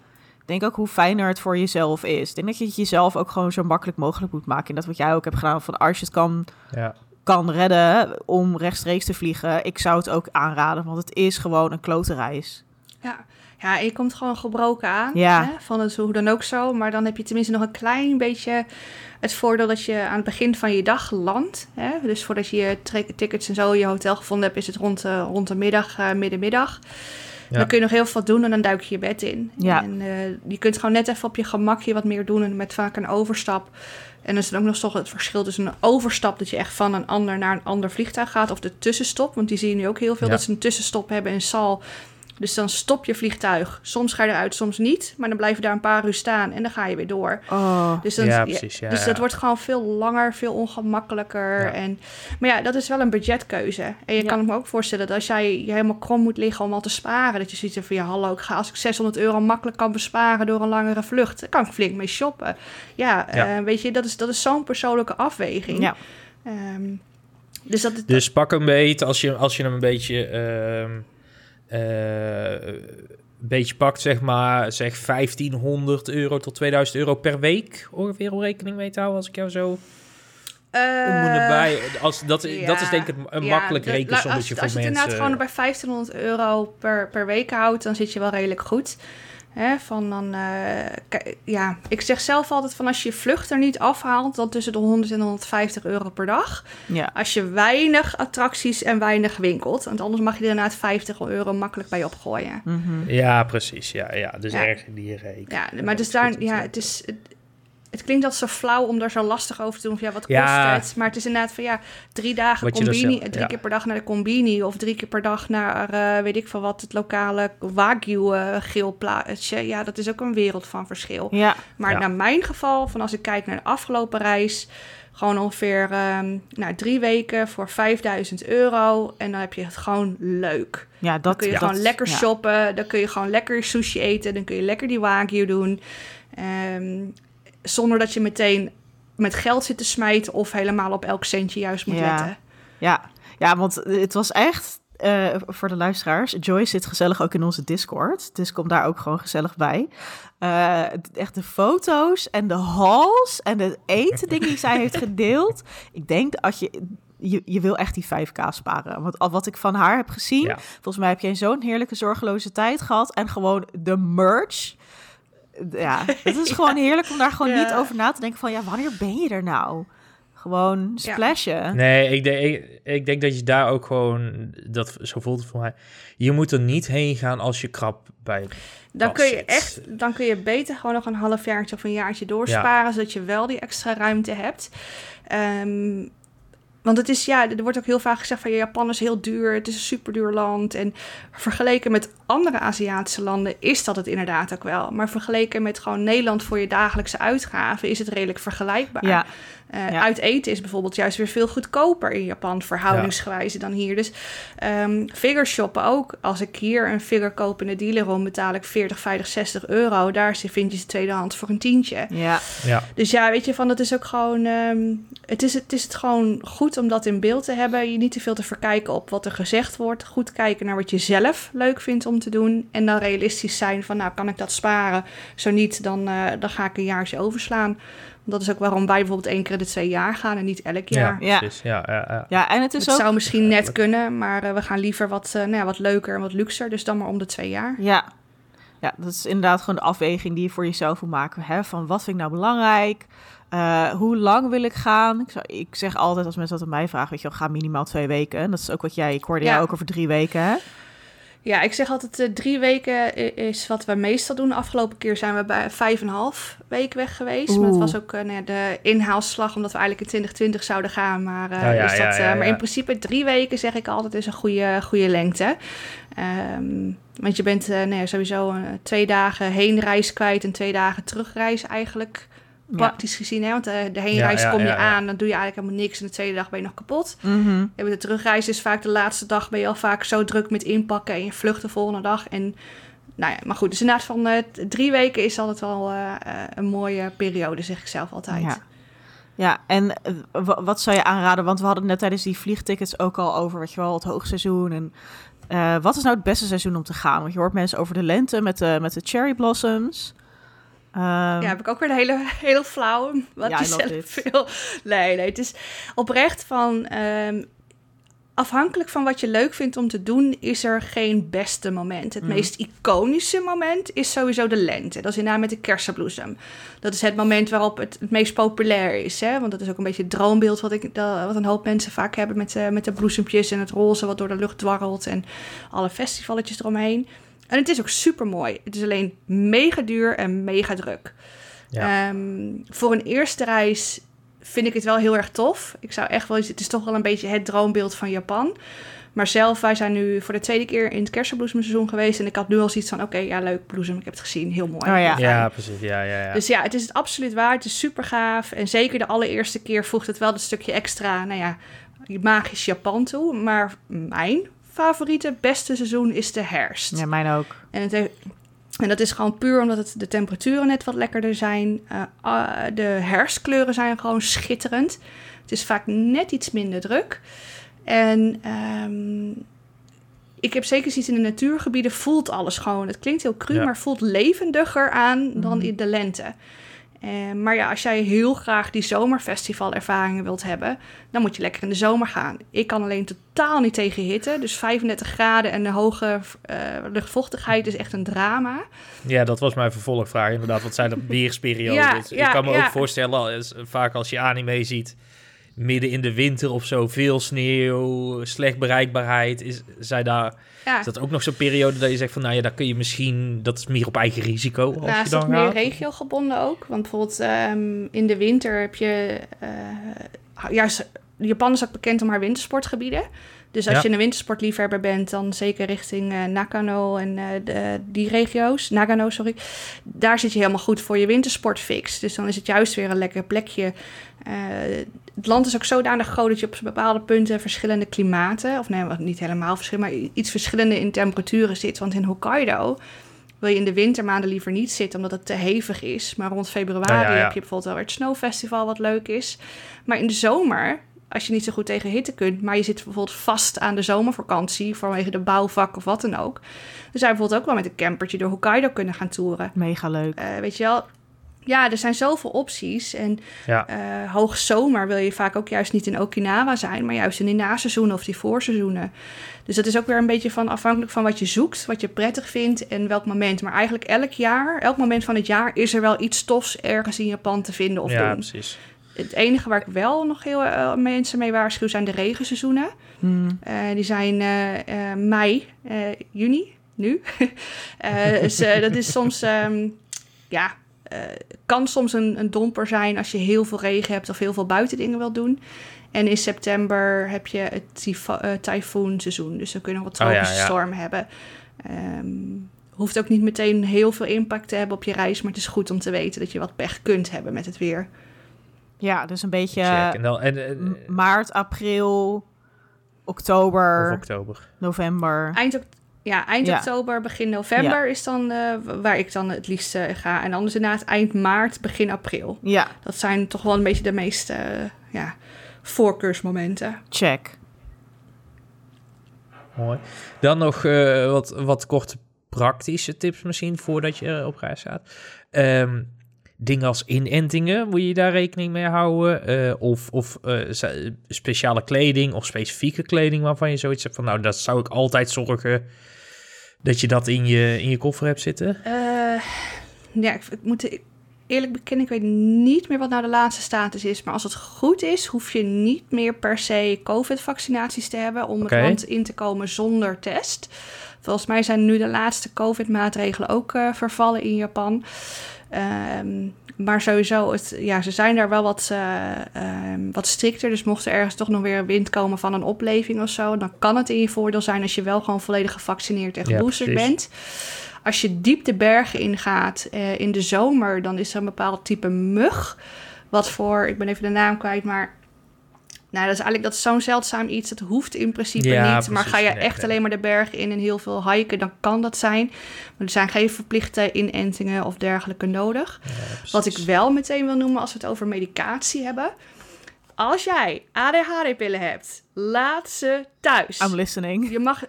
Ik denk ook hoe fijner het voor jezelf is. Ik denk dat je het jezelf ook gewoon zo makkelijk mogelijk moet maken. En dat wat jij ook hebt gedaan, van als je het kan Ja. kan redden om rechtstreeks te vliegen, ik zou het ook aanraden, want het is gewoon een klote reis. Ja. Ja, je komt gewoon gebroken aan. Ja. Hè? Van het hoe dan ook zo. Maar dan heb je tenminste nog een klein beetje het voordeel dat je aan het begin van je dag landt. Hè? Dus voordat je je tickets en zo je hotel gevonden hebt, is het rond, de rond de middag, eh, middenmiddag. Ja. Dan kun je nog heel veel doen en dan duik je je bed in. Ja. En eh, je kunt gewoon net even op je gemakje wat meer doen en met vaak een overstap. En dan is er ook nog toch het verschil tussen een overstap, dat je echt van een ander naar een ander vliegtuig gaat, of de tussenstop. Want die zie je nu ook heel veel, Ja. dat ze een tussenstop hebben in Sal. Dus dan stop je vliegtuig. Soms ga je eruit, soms niet. Maar dan blijf je daar een paar uur staan en dan ga je weer door. Oh, Dus, dan, Ja, precies, ja, dus ja. dat wordt gewoon veel langer, veel ongemakkelijker. Ja. En, maar ja, dat is wel een budgetkeuze. En je Ja. kan me ook voorstellen dat als jij je helemaal krom moet liggen om al te sparen... dat je ziet van, ja hallo, ik ga, als ik 600 euro makkelijk kan besparen door een langere vlucht... dan kan ik flink mee shoppen. Ja, Ja. eh, weet je, dat is, dat is zo'n persoonlijke afweging. ja. Ehm, dus dat, Dus pak een beet als je, als je hem een beetje, ehm, eh, een beetje pakt, zeg maar, zeg 1500 euro tot 2000 euro per week ongeveer om rekening mee te houden, als ik jou zo eh, erbij. Als, dat, dat is denk ik een ja, makkelijk de- rekensommetje als, als voor je het mensen. inderdaad gewoon bij 1500 euro per, per week houdt, dan zit je wel redelijk goed. Hè, van dan, eh, ja, ik zeg zelf altijd van als je je vlucht er niet afhaalt, dan tussen de 100 en 150 euro per dag. Ja. Als je weinig attracties en weinig winkelt, want anders mag je er inderdaad 50 euro makkelijk bij opgooien. Mhm. Ja, precies. Ja, ja. Dus Ja. erg in die rekening. Ja, maar dus daar, ja, het is. Het, klinkt dat zo flauw om daar zo lastig over te doen. Van, ja, wat kost Ja. het? Maar het is inderdaad van ja, drie dagen Wat combini, zelf- drie ja. keer per dag naar de combini of drie keer per dag naar eh, weet ik veel wat, het lokale wagyu eh geel plaatsje. Ja, dat is ook een wereld van verschil. Ja. Maar Ja. naar mijn geval, van als ik kijk naar de afgelopen reis, gewoon ongeveer ehm nou, drie weken voor 5000 euro. En dan heb je het gewoon leuk. ja, Dan dat kun je gewoon lekker ja. shoppen. Dan kun je gewoon lekker sushi eten. Dan kun je lekker die wagyu doen. Ehm, zonder dat je meteen met geld zit te smijten of helemaal op elk centje juist moet Ja. letten. Ja, ja want het was echt eh, voor de luisteraars. Joyce zit gezellig ook in onze Discord. Dus kom daar ook gewoon gezellig bij. Eh, het- echt de foto's en de hauls en de eten dingen die zij heeft gedeeld. Ik denk dat je, je, je wil echt die 5k sparen. Want al wat ik van haar heb gezien, Ja. volgens mij heb jij zo'n heerlijke zorgeloze tijd gehad. En gewoon de merch. Ja, het is gewoon heerlijk om daar gewoon Ja. niet over na te denken van... ja, wanneer ben je er nou? Gewoon Ja. splashen. Nee, ik denk, ik, ik denk dat je daar ook gewoon, dat, zo voelt het voor mij, je moet er niet heen gaan als je krap bij Dan kun je zit. echt, dan kun je beter gewoon nog een halfjaartje of een jaartje doorsparen, zodat je wel die extra ruimte hebt. Ehm, want het is, ja, er wordt ook heel vaak gezegd van ja, Japan is heel duur, het is een superduur land. En vergeleken met andere Aziatische landen is dat het inderdaad ook wel. Maar vergeleken met gewoon Nederland voor je dagelijkse uitgaven is het redelijk vergelijkbaar. Ja, Eh, Ja. Uit eten is bijvoorbeeld juist weer veel goedkoper in Japan, verhoudingsgewijze dan hier. Dus ehm figure shoppen ook. Als ik hier een figure koop in de dealerom, betaal ik 40, 50, 60 euro. Daar vind je ze tweedehands voor een tientje. ja. Ja, Dus ja, weet je, van dat is ook gewoon. ehm, het, is, het is het gewoon goed om dat in beeld te hebben. Je niet te veel te verkijken op wat er gezegd wordt. Goed kijken naar wat je zelf leuk vindt om te doen. En dan realistisch zijn van, nou, kan ik dat sparen? Zo niet, dan, eh, dan ga ik een jaartje overslaan. Dat is ook waarom wij bijvoorbeeld één keer in de twee jaar gaan en niet elk jaar. ja, precies. Ja, ja, ja. Ja, en het Het is ook... zou misschien net kunnen, maar eh, we gaan liever wat, eh, nou ja, wat leuker en wat luxer. Dus dan maar om de twee jaar. Ja. ja, dat is inderdaad gewoon de afweging die je voor jezelf moet maken. Hè? Van wat vind ik nou belangrijk? Eh, hoe lang wil ik gaan? Ik, zou, ik zeg altijd als mensen dat aan mij vragen, weet je wel, ga minimaal twee weken. En dat is ook wat jij, ik hoorde Ja. jou ook over drie weken, hè? Ja, ik zeg altijd eh, drie weken is wat we meestal doen. De afgelopen keer zijn we bij vijf en een half week weg geweest. Maar het was ook eh, nou de inhaalslag, omdat we eigenlijk in 2020 zouden gaan. Maar, eh, Oh ja, is dat, ja, ja, maar in principe drie weken zeg ik altijd is een goede, goede lengte. Ehm, want je bent nou sowieso twee dagen heenreis kwijt en twee dagen terugreis eigenlijk. Praktisch gezien, hè? want eh, de heenreis kom je aan, dan doe je eigenlijk helemaal niks. En de tweede dag ben je nog kapot. En met de terugreis is vaak de laatste dag ben je al vaak zo druk met inpakken en je vlucht de volgende dag. En nou ja, maar goed, dus inderdaad van eh, drie weken is altijd wel eh, een mooie periode, zeg ik zelf altijd. Ja. Ja, en wa- wat zou je aanraden? Want we hadden net tijdens die vliegtickets ook al over, weet je wel, het hoogseizoen. En wat is nou het beste seizoen om te gaan? Want je hoort mensen over de lente met de, met de cherry blossoms. Ehm, Ja, heb ik ook weer een hele, heel flauw. Wat Ja, zelf veel. Nee, nee, het is oprecht van. ehm, afhankelijk van wat je leuk vindt om te doen, is er geen beste moment. Het Mhm. meest iconische moment is sowieso de lente. Dat is inderdaad met de kersenbloesem. Dat is het moment waarop het het meest populair is. Hè? Want dat is ook een beetje het droombeeld wat, ik, dat, wat een hoop mensen vaak hebben met, de met de bloesempjes en het roze wat door de lucht dwarrelt en alle festivalletjes eromheen. En het is ook super mooi. Het is alleen mega duur en mega druk. Ja. Ehm, voor een eerste reis vind ik het wel heel erg tof. Ik zou echt wel eens, het is toch wel een beetje het droombeeld van Japan. Maar zelf, wij zijn nu voor de tweede keer in het kersenbloesemseizoen geweest. En ik had nu al zoiets van, oké, ja, leuk bloesem. Ik heb het gezien, heel mooi. Oh ja. Ja, precies. Ja, ja, ja. Dus ja, het is het absoluut waard. Het is super gaaf. En zeker de allereerste keer voegt het wel een stukje extra, nou ja, magisch Japan toe. Maar mijn favoriete, beste seizoen is de herfst. ja, mijn ook. En, het heeft- en dat is gewoon puur omdat het, de temperaturen net wat lekkerder zijn. Eh, ah, de herfstkleuren zijn gewoon schitterend. Het is vaak net iets minder druk. En ehm, ik heb zeker zoiets in de natuurgebieden voelt alles gewoon. Het klinkt heel cru, Ja. maar voelt levendiger aan dan Mhm. in de lente. Eh, maar ja, als jij heel graag die zomerfestivalervaringen wilt hebben, dan moet je lekker in de zomer gaan. Ik kan alleen totaal niet tegen hitte. Dus 35 graden en de hoge eh, luchtvochtigheid is echt een drama. Ja, dat was mijn vervolgvraag inderdaad. Wat zijn de weersperiodes? Ja, ik ja, kan me ja. ook voorstellen, is- vaak als je anime ziet, midden in de winter of zo, veel sneeuw, slecht bereikbaarheid. Is, zij daar, Ja, is dat ook nog zo'n periode dat je zegt van, nou ja, daar kun je misschien, dat is meer op eigen risico als nou, je is dat meer regiogebonden ook? Want bijvoorbeeld ehm, in de winter heb je... eh juist, Japan is ook bekend om haar wintersportgebieden. Dus als Ja. je een wintersportliefhebber bent, dan zeker richting eh, Nakano en eh, de, die regio's, Nagano, sorry. Daar zit je helemaal goed voor je wintersportfix. Dus dan is het juist weer een lekker plekje. Eh, het land is ook zodanig groot dat je op bepaalde punten verschillende klimaten, of nee, niet helemaal verschillende, maar iets verschillende in temperaturen zit. Want in Hokkaido wil je in de wintermaanden liever niet zitten, omdat het te hevig is. Maar rond februari Ja, ja, ja. heb je bijvoorbeeld wel weer het snowfestival, wat leuk is. Maar in de zomer, als je niet zo goed tegen hitte kunt, maar je zit bijvoorbeeld vast aan de zomervakantie vanwege de bouwvak of wat dan ook. Dan zou je bijvoorbeeld ook wel met een campertje door Hokkaido kunnen gaan toeren. Mega leuk. Eh, weet je wel, ja, er zijn zoveel opties. En Ja. eh hoogzomer wil je vaak ook juist niet in Okinawa zijn, maar juist in die naseizoenen of die voorseizoenen. Dus dat is ook weer een beetje van afhankelijk van wat je zoekt, wat je prettig vindt en welk moment. Maar eigenlijk elk jaar, elk moment van het jaar, is er wel iets tofs ergens in Japan te vinden of ja, doen. precies. Het enige waar ik wel nog heel eh, mensen mee waarschuw zijn de regenseizoenen. Hmm. Eh, die zijn eh, mei, juni, nu. Dus, dat is soms, ehm, ja, kan soms een, een domper zijn als je heel veel regen hebt of heel veel buitendingen wil doen. En in september heb je het tyfo- tyfoonseizoen. Dus dan kun je nog wat Oh ja, tropische ja. storm hebben. Ehm, hoeft ook niet meteen heel veel impact te hebben op je reis. Maar het is goed om te weten dat je wat pech kunt hebben met het weer. Ja, dus een beetje Check. En dan, en, en- m- maart, april, oktober, of oktober. november. Eind, ja, eind Ja. oktober, begin november is dan eh, waar ik dan het liefst eh, ga. En anders inderdaad eind maart, begin april. Ja, Dat zijn toch wel een beetje de meeste eh, ja, voorkeursmomenten. check. Mooi. Dan nog eh, wat, wat korte praktische tips misschien voordat je eh, op reis gaat. Ehm, dingen als inentingen, moet je daar rekening mee houden? Eh, of of eh, speciale kleding of specifieke kleding waarvan je zoiets hebt van... nou, dat zou ik altijd zorgen dat je dat in je, in je koffer hebt zitten. Eh, ja, ik, ik moet eerlijk bekennen, ik weet niet meer wat nou de laatste status is. Maar als het goed is, hoef je niet meer per se COVID-vaccinaties te hebben om het land in te komen zonder test. Volgens mij zijn nu de laatste COVID-maatregelen ook vervallen in Japan. Ehm, maar sowieso, het, ja, ze zijn daar wel wat, eh, ehm, wat strikter. Dus mocht er ergens toch nog weer een wind komen van een opleving of zo, dan kan het in je voordeel zijn als je wel gewoon volledig gevaccineerd en geboosterd bent. Als je diep de bergen ingaat eh, in de zomer, dan is er een bepaald type mug. Wat voor, ik ben even de naam kwijt, maar. Nou, dat is eigenlijk dat is zo'n zeldzaam iets. Dat hoeft in principe Ja, niet. Maar ga je Nee, echt nee. alleen maar de bergen in en heel veel hiken, dan kan dat zijn. Maar er zijn geen verplichte inentingen of dergelijke nodig. Wat ik wel meteen wil noemen als we het over medicatie hebben. Als jij ADHD-pillen hebt, laat ze thuis. I'm listening. Je mag.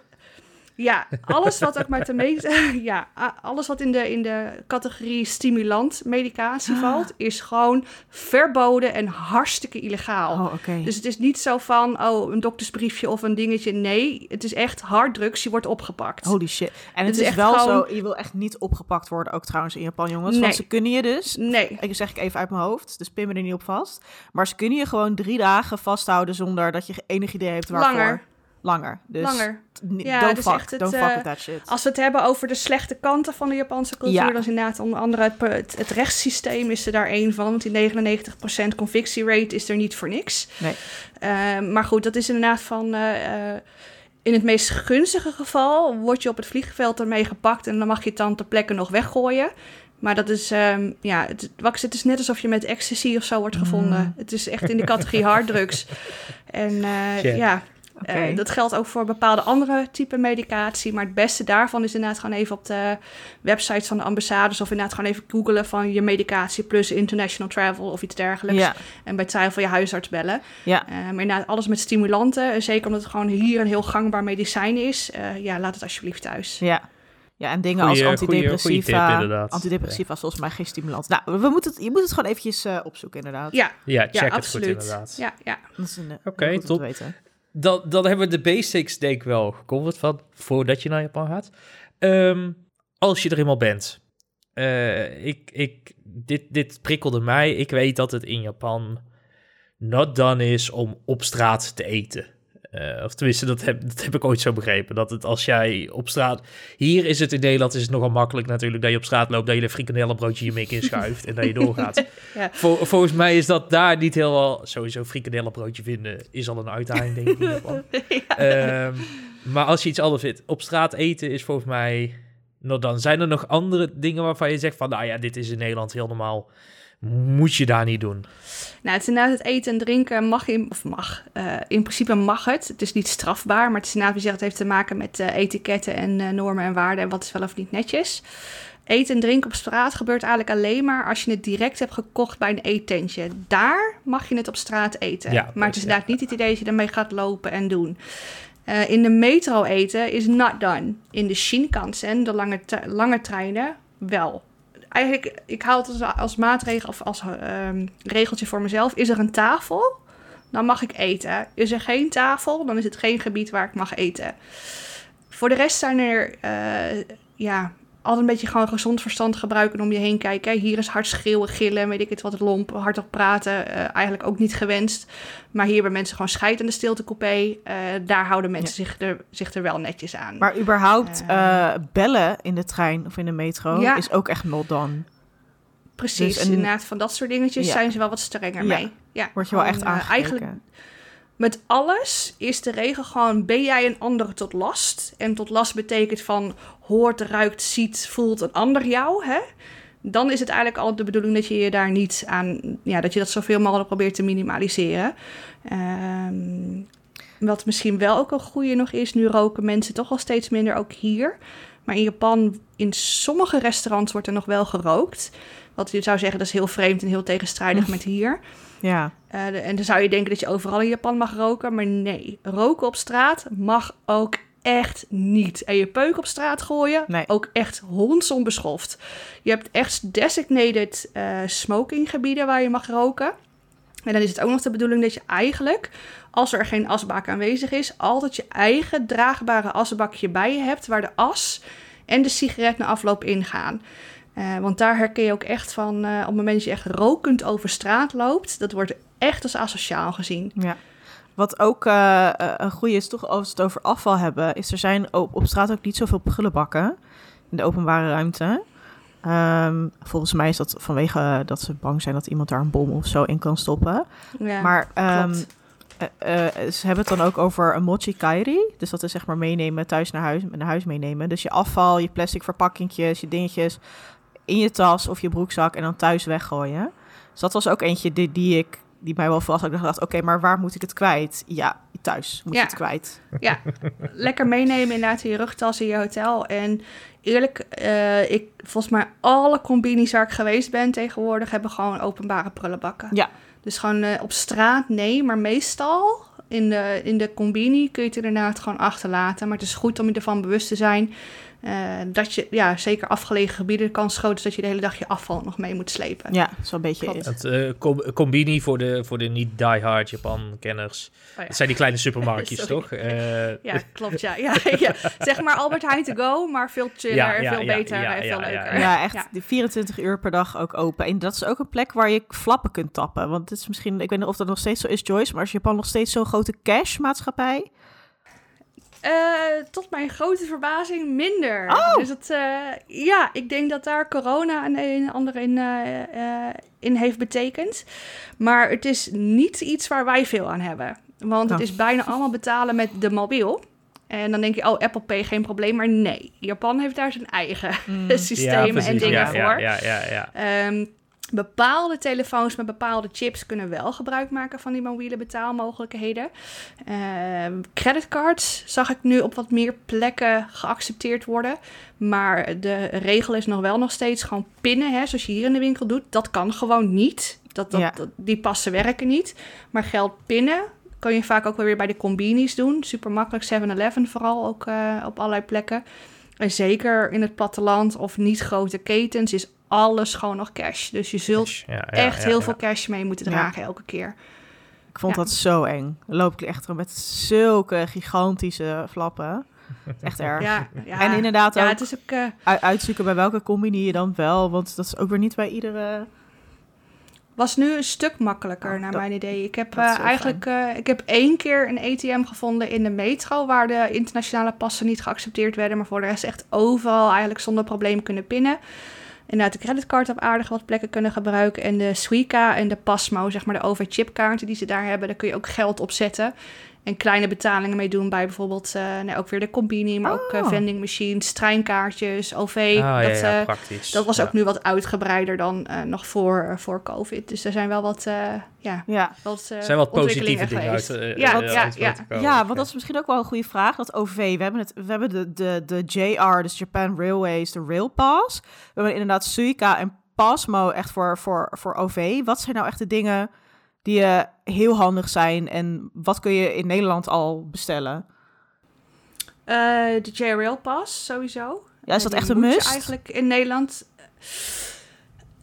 Ja, alles wat ook maar te meten. Ja, alles wat in de, in de categorie stimulant medicatie valt, is gewoon verboden en hartstikke illegaal. Oh. Dus het is niet zo van, oh, een doktersbriefje of een dingetje. Nee, het is echt harddrugs. Je wordt opgepakt. Holy shit. En het, Het is wel gewoon- zo, je wil echt niet opgepakt worden, ook trouwens in Japan, jongens. Nee. Want ze kunnen je dus, Nee. ik zeg ik even uit mijn hoofd, dus pin me er niet op vast. Maar ze kunnen je gewoon drie dagen vasthouden zonder dat je enig idee hebt waarvoor. Langer. Langer. Dus Langer. Ja, don't dus fuck, echt het, don't eh, fuck with that shit. Als we het hebben over de slechte kanten van de Japanse cultuur, Ja. dan is inderdaad onder andere het, het, het rechtssysteem is er daar één van. Want die 99% convictierate is er niet voor niks. Nee. Eh, maar goed, dat is inderdaad van. eh, eh, in het meest gunstige geval word je op het vliegveld ermee gepakt en dan mag je het dan ter plekke nog weggooien. Maar dat is, ehm, ja, het, het is net alsof je met ecstasy of zo wordt gevonden. Mm. Het is echt in de categorie harddrugs. En eh, ja, Eh, dat geldt ook voor bepaalde andere type medicatie. Maar het beste daarvan is inderdaad gewoon even op de websites van de ambassades... of inderdaad gewoon even googelen van je medicatie plus international travel of iets dergelijks. Ja, En bij twijfel je huisarts bellen. ja. Eh, maar inderdaad, alles met stimulanten. eh, Zeker omdat het gewoon hier een heel gangbaar medicijn is. eh, ja, laat het alsjeblieft thuis. Ja. Ja, en dingen Goeie- als goeie- goeie antidepressiva. tip, antidepressiva volgens mij geen stimulans. Nou, we moeten het, je moet het gewoon eventjes eh, opzoeken, inderdaad. Ja, Ja, check ja het absoluut. goed inderdaad. Ja, ja. Dat is een, Oké, om top. Dan hebben we de basics denk ik wel gecoverd van voordat je naar Japan gaat. Ehm, als je er eenmaal bent. Eh, ik, ik, dit, dit prikkelde mij. Ik weet dat het in Japan not done is om op straat te eten. Eh, of tenminste, dat heb, dat heb ik ooit zo begrepen. Dat het als jij op straat... Hier is het in Nederland is het nogal makkelijk natuurlijk... dat je op straat loopt, dat je een frikandellenbroodje je mik inschuift... en dat je doorgaat. Ja. Vol- volgens mij is dat daar niet helemaal... Sowieso frikandellenbroodje vinden is al een uitdaging, denk ik. in. Ehm, maar als je iets anders vindt, op straat eten is volgens mij dan. Zijn er nog andere dingen waarvan je zegt van, nou ja, dit is in Nederland heel normaal. Moet je daar niet doen? Nou, het is inderdaad het eten en drinken mag in, of mag, eh, in principe mag het. Het is niet strafbaar, maar het is inderdaad, wie zegt, het heeft te maken met eh, etiketten en eh, normen en waarden en wat is wel of niet netjes. Eten en drinken op straat gebeurt eigenlijk alleen maar als je het direct hebt gekocht bij een eetentje. Daar mag je het op straat eten. Ja, maar het is ja. inderdaad niet het idee dat je ermee gaat lopen en doen. In de metro eten is not done. In de Shinkansen, de lange, lange treinen, wel. Eigenlijk, ik haal het als, maatregel of als ehm, regeltje voor mezelf. Is er een tafel, dan mag ik eten. Is er geen tafel, dan is het geen gebied waar ik mag eten. Voor de rest zijn er, eh, ja, altijd een beetje gewoon gezond verstand gebruiken en om je heen kijken. Hier is hard schreeuwen, gillen, weet ik het wat, lomp, hardop praten. eh, eigenlijk ook niet gewenst. Maar hier hebben mensen gewoon scheid in de stiltecoupé. Eh daar houden mensen zich, er, zich er wel netjes aan. Maar überhaupt Eh. bellen in de trein of in de metro Ja. is ook echt not done. Precies, dus een- inderdaad, van dat soort dingetjes Ja. zijn ze wel wat strenger mee. Ja, Word je wel echt aangekeken. Eigenlijk met alles is de regel gewoon: ben jij een ander tot last? En tot last betekent van hoort, ruikt, ziet, voelt een ander jou, hè? Dan is het eigenlijk al de bedoeling dat je je daar niet aan, ja, dat je dat zoveel mogelijk probeert te minimaliseren. Ehm, wat misschien wel ook een goede nog is, nu roken mensen toch al steeds minder, ook hier. Maar in Japan, in sommige restaurants wordt er nog wel gerookt. Wat je zou zeggen, dat is heel vreemd en heel tegenstrijdig met hier. Ja, Eh, de- en dan zou je denken dat je overal in Japan mag roken. Maar nee, roken op straat mag ook echt niet. En je peuk op straat gooien, Nee. ook echt hondsonbeschoft. Je hebt echt designated eh smokinggebieden waar je mag roken. En dan is het ook nog de bedoeling dat je eigenlijk, als er geen asbak aanwezig is, altijd je eigen draagbare asbakje bij je hebt, waar de as en de sigaret na afloop ingaan. Eh, want daar herken je ook echt van, eh, op het moment dat je echt rokend over straat loopt, dat wordt echt als asociaal gezien. ja. Wat ook eh, een goede is, toch als we het over afval hebben, is er zijn op, op straat ook niet zoveel prullenbakken in de openbare ruimte. Ehm, volgens mij is dat vanwege dat ze bang zijn dat iemand daar een bom of zo in kan stoppen. Ja, maar ehm, eh, eh, ze hebben het dan ook over een mochi kairi. Dus dat is zeg maar meenemen thuis naar huis, naar huis meenemen. Dus je afval, je plastic verpakkingjes, je dingetjes in je tas of je broekzak en dan thuis weggooien. Dus dat was ook eentje die, die ik die mij wel vast. Ik dacht, oké, maar waar moet ik het kwijt? Ja, thuis moet Ja. je het kwijt. Ja, lekker meenemen inderdaad in je rugtas in je hotel. En eerlijk, eh, ik, volgens mij alle combinis waar ik geweest ben tegenwoordig hebben gewoon openbare prullenbakken. Ja. Dus gewoon eh, op straat nee, maar meestal in de, in de combini kun je het inderdaad gewoon achterlaten. Maar het is goed om je ervan bewust te zijn eh, dat je, ja, zeker afgelegen gebieden, de kans groot is dat je de hele dag je afval nog mee moet slepen. Ja, zo een beetje. Klopt. Het eh, com- combini voor de, voor de niet die-hard Japan-kenners. Oh ja. Het zijn die kleine supermarktjes, toch? Eh, Ja, klopt, ja. ja, ja. Zeg maar Albert Heijn to go, maar veel chiller, Ja, ja, veel ja, beter ja, en veel ja, leuker. Ja, echt Ja. die 24 uur per dag ook open. En dat is ook een plek waar je flappen kunt tappen. Want het is misschien, ik weet niet of dat nog steeds zo is, Joyce, maar is Japan nog steeds zo'n grote cash-maatschappij? Eh, tot mijn grote verbazing minder. Oh! Dus het, eh, ja, ik denk dat daar corona een een en ander in, eh, eh, in heeft betekend. Maar het is niet iets waar wij veel aan hebben. Want het Oh. is bijna allemaal betalen met de mobiel. En dan denk je, oh, Apple Pay geen probleem. Maar nee, Japan heeft daar zijn eigen systemen en dingen ja, voor. Ja, ja, ja, ja. Ehm, bepaalde telefoons met bepaalde chips kunnen wel gebruik maken van die mobiele betaalmogelijkheden. Ehm, creditcards zag ik nu op wat meer plekken geaccepteerd worden. Maar de regel is nog wel nog steeds gewoon pinnen, hè, zoals je hier in de winkel doet. Dat kan gewoon niet. Dat, dat, Ja. dat- die passen werken niet. Maar geld pinnen kan je vaak ook wel weer bij de combinis doen. Super makkelijk, 7-Eleven vooral ook eh, op allerlei plekken. En zeker in het platteland of niet grote ketens is alles gewoon nog cash. Dus je zult Cash, ja, ja, echt ja, heel ja. veel cash mee moeten Ja. dragen elke keer. Ik vond Ja. dat zo eng. Dan loop ik echt met zulke gigantische flappen. Echt erg. Ja, ja. En inderdaad ja, ook het is ook... eh, uitzoeken bij welke combine je dan wel. Want dat is ook weer niet bij iedere... was nu een stuk makkelijker, Oh, naar dat- mijn idee. Ik heb eh, eigenlijk eh, ik heb één keer een ATM gevonden in de metro... waar de internationale passen niet geaccepteerd werden... maar voor de rest echt overal eigenlijk zonder probleem kunnen pinnen. Inderdaad, de creditcard op aardig wat plekken kunnen gebruiken... en de Suica en de Pasmo, zeg maar de OV-chipkaarten die ze daar hebben... daar kun je ook geld op zetten... En kleine betalingen mee doen bij bijvoorbeeld eh, nee, ook weer de combini, maar ook eh, Oh. vending machines, treinkaartjes, OV. Ah, ja, dat, ja, eh, praktisch. dat was Ja. ook nu wat uitgebreider dan eh, nog voor, voor COVID. Dus er zijn wel wat, eh, ja, Ja. wat zijn wel positieve dingen uit, eh, ja, ja, uit ja. Ja, want dat is misschien ook wel een goede vraag. Dat OV, we hebben, het, we hebben de, de, de JR, dus Japan Railways, de Rail Pass. We hebben inderdaad Suica en Pasmo echt voor, voor, voor OV. Wat zijn nou echt de dingen die eh, heel handig zijn en wat kun je in Nederland al bestellen? Eh, de J-Rail Pass, sowieso. Ja, is Eh, dat echt een must? eigenlijk in Nederland...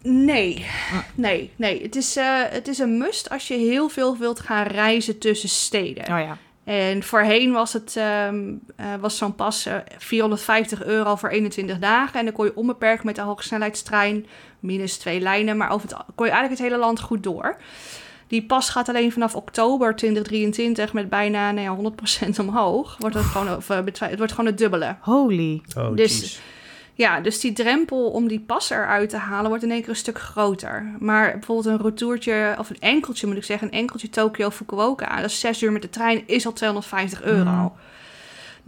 Nee, Ah. nee, nee. Het is, eh, het is een must als je heel veel wilt gaan reizen tussen steden. Oh ja. En voorheen was, het, ehm, eh, was zo'n pas eh, 450 euro voor 21 dagen. En dan kon je onbeperkt met de hogesnelheidstrein, minus twee lijnen, maar over het, kon je eigenlijk het hele land goed door. Die pas gaat alleen vanaf oktober 2023 met bijna nou ja, 100% omhoog. Wordt het, gewoon, of, eh, het wordt gewoon het dubbele. Holy. Oh, Dus-. Ja, dus die drempel om die pas eruit te halen wordt in één keer een stuk groter. Maar bijvoorbeeld een retourtje, of een enkeltje moet ik zeggen, een enkeltje Tokio-Fukuoka, dat is zes uur met de trein, is al 250 euro. Mm.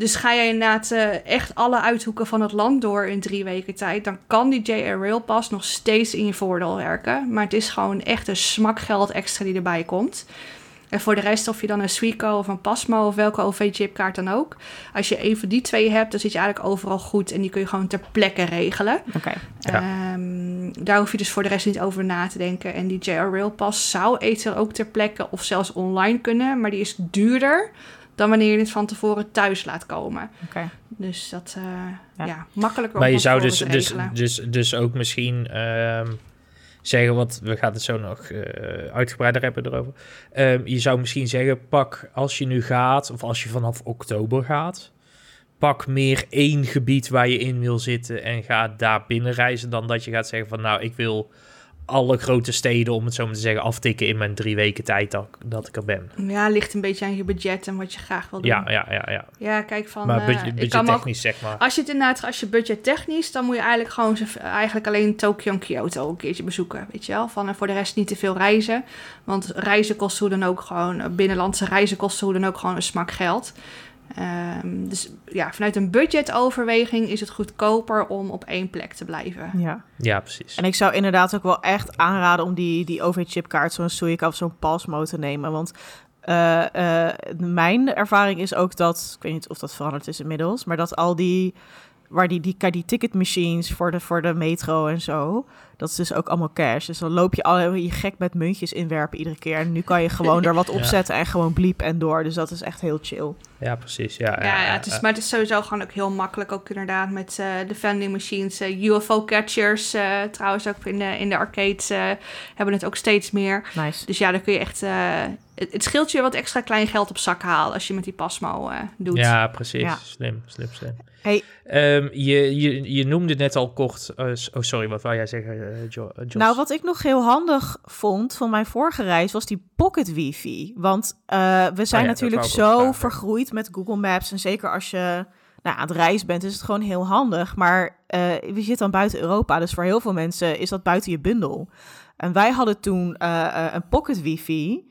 Dus ga je inderdaad eh, echt alle uithoeken van het land door in drie weken tijd, dan kan die JR Rail Pass nog steeds in je voordeel werken. Maar het is gewoon echt een smakgeld extra die erbij komt. En voor de rest, of je dan een Suico of een Pasmo of welke OV-chipkaart dan ook. Als je een van die twee hebt, dan zit je eigenlijk overal goed. En die kun je gewoon ter plekke regelen. Ja. Ehm, daar hoef je dus voor de rest niet over na te denken. En die JR Rail Pass zou eventueel ook ter plekke of zelfs online kunnen. Maar die is duurder dan wanneer je het van tevoren thuis laat komen. Oké. Dus dat, eh Ja. ja. makkelijker Maar je zou dus, dus, dus, dus ook misschien ehm, zeggen, want we gaan het zo nog eh, uitgebreider hebben erover. Ehm, je zou misschien zeggen, pak als je nu gaat, of als je vanaf oktober gaat, pak meer één gebied waar je in wil zitten en ga daar binnen reizen, dan dat je gaat zeggen van, nou, ik wil alle grote steden, om het zo maar te zeggen, aftikken in mijn drie weken tijd dat, dat ik er ben. Ja, ligt een beetje aan je budget en wat je graag wil doen. Ja, ja, ja, ja. Ja, kijk van... maar eh, budget, technisch, zeg maar. Als je het inderdaad, als je budget technisch, dan moet je eigenlijk gewoon eigenlijk alleen Tokio en Kyoto een keertje bezoeken, weet je wel. Van en voor de rest niet te veel reizen, want reizen kosten hoe dan ook gewoon binnenlandse reizen kosten hoe dan ook gewoon een smak geld. Ehm, dus ja, vanuit een budgetoverweging is het goedkoper om op één plek te blijven. Ja. Ja, precies. En ik zou inderdaad ook wel echt aanraden om die, die OV-chipkaart, zo'n Suica of zo'n Pasmo te nemen. Want eh, eh, mijn ervaring is ook dat, ik weet niet of dat veranderd is inmiddels, maar dat al die, waar die, die, die ticketmachines voor de, voor de metro en zo, dat is dus ook allemaal cash. Dus dan loop je al je gek met muntjes inwerpen iedere keer. En nu kan je gewoon er wat op Ja. zetten en gewoon bliep en door. Dus dat is echt heel chill. Ja, precies. Ja, ja, Ja, ja, het is, maar het is sowieso gewoon ook heel makkelijk. Ook inderdaad met eh, de vending machines, eh, UFO-catchers. eh, trouwens ook in de, in de arcades eh, hebben het ook steeds meer. Nice. Dus ja, dan kun je echt... eh, het, het scheelt je wat extra klein geld op zak halen als je met die Pasmo eh, doet. Ja, precies. Ja. Slim, slim, slim. Hey, Ehm, je, je, je noemde net al kort... eh, oh, sorry, wat wou jij zeggen, Jo- eh, Jos? Nou, wat ik nog heel handig vond van mijn vorige reis was die pocket wifi. Want eh, we zijn Oh ja, natuurlijk zo vragen. vergroeid met Google Maps. En zeker als je nou, aan het reizen bent, is het gewoon heel handig. Maar eh, we zitten dan buiten Europa, dus voor heel veel mensen is dat buiten je bundel. En wij hadden toen eh, eh, een pocket wifi.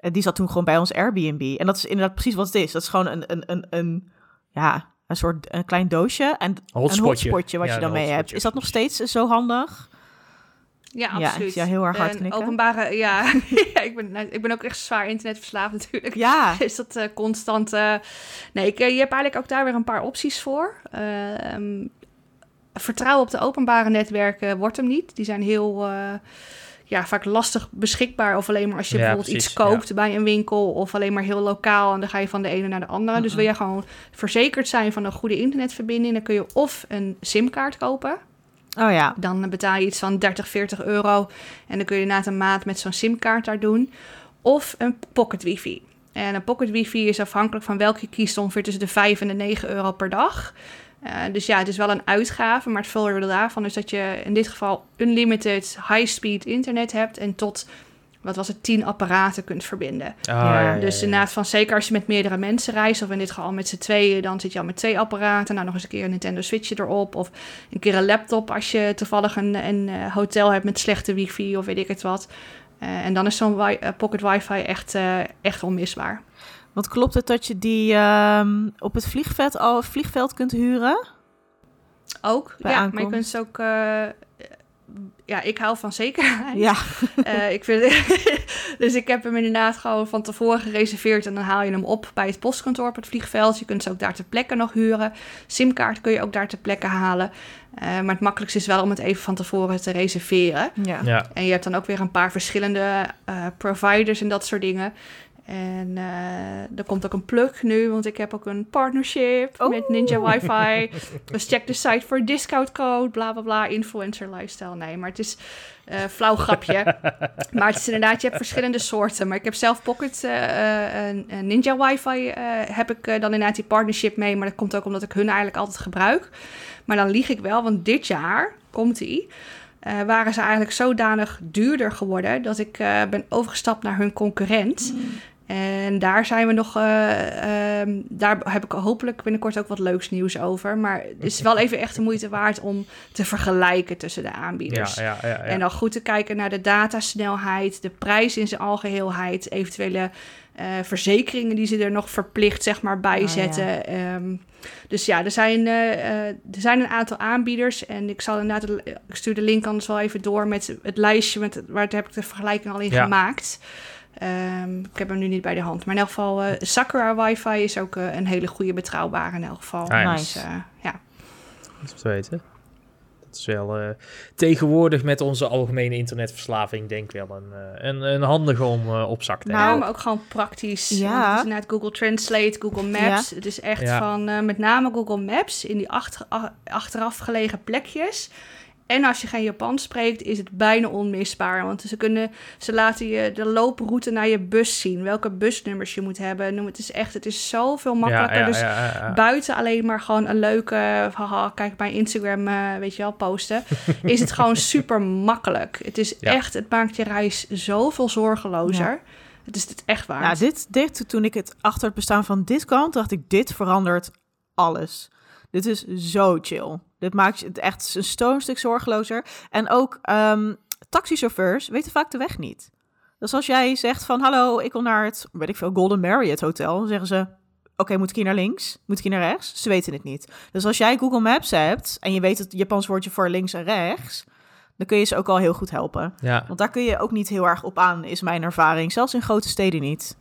En die zat toen gewoon bij ons Airbnb. En dat is inderdaad precies wat het is. Dat is gewoon een, een, een, een ja, een soort een klein doosje. En Hotspotje. een hotspotje wat Ja, je dan mee hebt. Is dat nog steeds zo handig? Ja, Ja, absoluut. ik zie jou heel erg hard En openbare, ja, ja ik, ben, nou, ik ben ook echt zwaar internetverslaafd natuurlijk. Ja, Is dat eh, constant... eh, Nee, ik, eh, je hebt eigenlijk ook daar weer een paar opties voor. Ehm, vertrouwen op de openbare netwerken wordt hem niet. Die zijn heel... eh, ja, vaak lastig beschikbaar. Of alleen maar als je Ja, bijvoorbeeld precies, iets koopt bij een winkel. Of alleen maar heel lokaal. En dan ga je van de ene naar de andere. Dus wil je gewoon verzekerd zijn van een goede internetverbinding. Dan kun je of een simkaart kopen. Oh ja. Dan betaal je iets van 30, 40 euro. En dan kun je na een maand met zo'n simkaart daar doen. Of een pocket wifi. En een pocket wifi is afhankelijk van welke je kiest ongeveer tussen de 5 en de 9 euro per dag. Eh, dus ja, het is wel een uitgave, maar het voordeel daarvan is dat je in dit geval unlimited high-speed internet hebt en tot, wat was het, 10 apparaten kunt verbinden. Ah, ja, ja, Dus ja. inderdaad van zeker als je met meerdere mensen reist, of in dit geval met z'n tweeën, dan zit je al met twee apparaten. Nou, nog eens een keer een Nintendo Switch erop, of een keer een laptop als je toevallig een, een eh, hotel hebt met slechte wifi of weet ik het wat. Eh, en dan is zo'n wi- eh, pocket wifi echt, eh, echt onmisbaar. Want klopt het dat je die ehm, op het vliegveld, al, vliegveld kunt huren? Ook, Bij ja, maar je kunt ze ook... ja, ik hou van zekerheid. Ja. Eh, ik vind, dus ik heb hem inderdaad gewoon van tevoren gereserveerd. En dan haal je hem op bij het postkantoor op het vliegveld. Je kunt ze ook daar ter plekke nog huren. Simkaart kun je ook daar ter plekke halen. Eh, maar het makkelijkste is wel om het even van tevoren te reserveren. ja. Ja, En je hebt dan ook weer een paar verschillende eh, providers en dat soort dingen. En eh, er komt ook een plug nu, want ik heb ook een partnership Oh. met Ninja Wi-Fi. dus check de site voor discountcode, bla bla bla, influencer lifestyle. Nee, maar het is eh flauw grapje. maar het is inderdaad, je hebt verschillende soorten. Maar ik heb zelf Pocket een Ninja Wi-Fi, heb ik dan inderdaad die partnership mee. Maar dat komt ook omdat ik hun eigenlijk altijd gebruik. Maar dan lieg ik wel, want dit jaar komt die. waren ze eigenlijk zodanig duurder geworden dat ik ben overgestapt naar hun concurrent. En daar zijn we nog, eh, ehm, daar heb ik hopelijk binnenkort ook wat leuks nieuws over. Maar het is wel even echt de moeite waard om te vergelijken tussen de aanbieders. ja, ja, ja. En dan goed te kijken naar de datasnelheid, de prijs in zijn algeheelheid, eventuele eh, verzekeringen die ze er nog verplicht zeg maar, bij Oh, ja. zetten. Ehm, dus ja, er zijn, eh, er zijn een aantal aanbieders. En ik zal inderdaad, de- ik stuur de link anders wel even door met het lijstje, met, waar heb ik de vergelijking al in Ja. gemaakt. Ehm, ik heb hem nu niet bij de hand. Maar in elk geval, eh, Sakura Wi-Fi is ook eh, een hele goede, betrouwbare in elk geval. Ah, ja. Dus, Nice. eh, ja. Dat te weten. Dat is wel eh, tegenwoordig met onze algemene internetverslaving, denk ik wel een, eh, een, een handige om op zak te Nou, hebben. ja, maar ook gewoon praktisch. Ja. Het is inderdaad Google Translate, Google Maps. Het is echt Ja. van eh, met name Google Maps in die achter, achteraf gelegen plekjes. En als je geen Japans spreekt, is het bijna onmisbaar. Want ze, kunnen, ze laten je de looproute naar je bus zien. Welke busnummers je moet hebben. Noem, het is echt, het is zoveel makkelijker. Ja, ja, dus ja, ja, ja. buiten alleen maar gewoon een leuke, haha, kijk mijn Instagram, eh, weet je wel, posten, is het gewoon super makkelijk. Het is Ja. echt, het maakt je reis zoveel zorgelozer. Het is het echt waard. Ja, dit, dit, toen ik het achter het bestaan van dit kwam, dacht ik, dit verandert alles. Dit is zo chill. Dit maakt je het echt een stoonstuk zorgelozer. En ook ehm taxichauffeurs weten vaak de weg niet. Dus als jij zegt van, hallo, ik wil naar het, weet ik veel, Golden Marriott Hotel, dan zeggen ze, oké, moet ik hier naar links? Moet ik hier naar rechts? Ze weten het niet. Dus als jij Google Maps hebt en je weet het Japans woordje voor links en rechts, dan kun je ze ook al heel goed helpen. Ja, Want daar kun je ook niet heel erg op aan, is mijn ervaring. Zelfs in grote steden niet.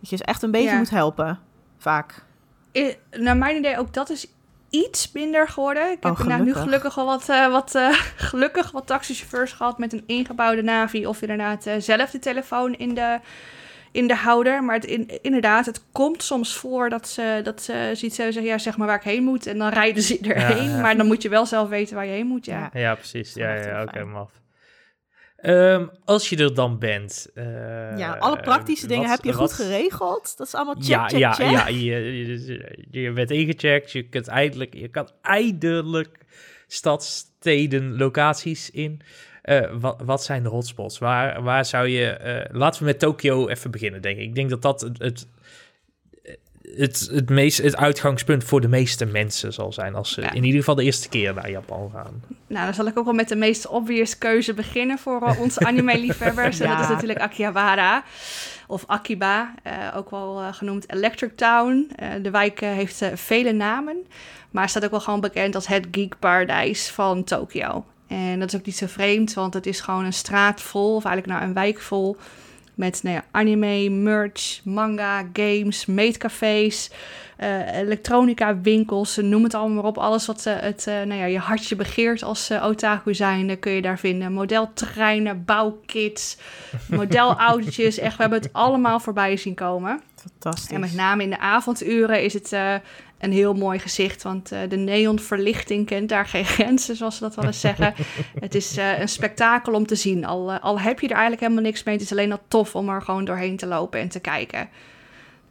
Dat je ze echt een beetje Ja. moet helpen. Vaak. I- naar mijn idee ook dat is iets minder geworden. Ik heb Oh, inderdaad nu gelukkig. wel wat, eh, wat eh, gelukkig wat taxichauffeurs gehad met een ingebouwde Navi of inderdaad eh, zelf de telefoon in de, in de houder. Maar het in, inderdaad, het komt soms voor dat ze, dat ze ziet ze zeggen, ja, zeg maar waar ik heen moet. En dan rijden ze erheen. ja. Maar dan moet je wel zelf weten waar je heen moet, ja. ja precies. Ja, ja, oké, maf. Ehm, als je er dan bent. eh, ja, alle praktische dingen wat- heb je goed geregeld. Dat is allemaal check, ja, check, ja, check. ja, je, je, je bent ingecheckt. Je kunt eindelijk, je kan eindelijk stadsteden, locaties in. Eh, wat, wat zijn de hotspots? Waar, waar zou je... eh, laten we met Tokio even beginnen, denk ik. Ik denk dat dat het, het, het, het, meest, het uitgangspunt voor de meeste mensen zal zijn... als ze Ja. in ieder geval de eerste keer naar Japan gaan. Nou, dan zal ik ook wel met de meest obvious keuze beginnen voor eh, onze anime-liefhebbers. En dat is Ja. natuurlijk Akihabara. Of Akiba, eh, ook wel eh, genoemd Electric Town. Eh, de wijk heeft eh, vele namen, maar staat ook wel gewoon bekend als het geekparadijs van Tokio. En dat is ook niet zo vreemd, want het is gewoon een straat vol, of eigenlijk nou een wijk vol Met nou ja, anime, merch, manga, games, meetcafés, uh, elektronica winkels, noem het allemaal maar op. Alles wat uh, het, uh, nou ja, je hartje begeert als otaku zijn, kun je daar vinden. Modeltreinen, bouwkits, modelautootjes. Echt, we hebben het allemaal voorbij zien komen. Fantastisch. En met name in de avonduren is het een heel mooi gezicht. Want uh, de neonverlichting kent daar geen grenzen, zoals ze dat wel eens zeggen. het is uh, een spektakel om te zien. Al, uh, al heb je er eigenlijk helemaal niks mee. Het is alleen al tof om er gewoon doorheen te lopen en te kijken.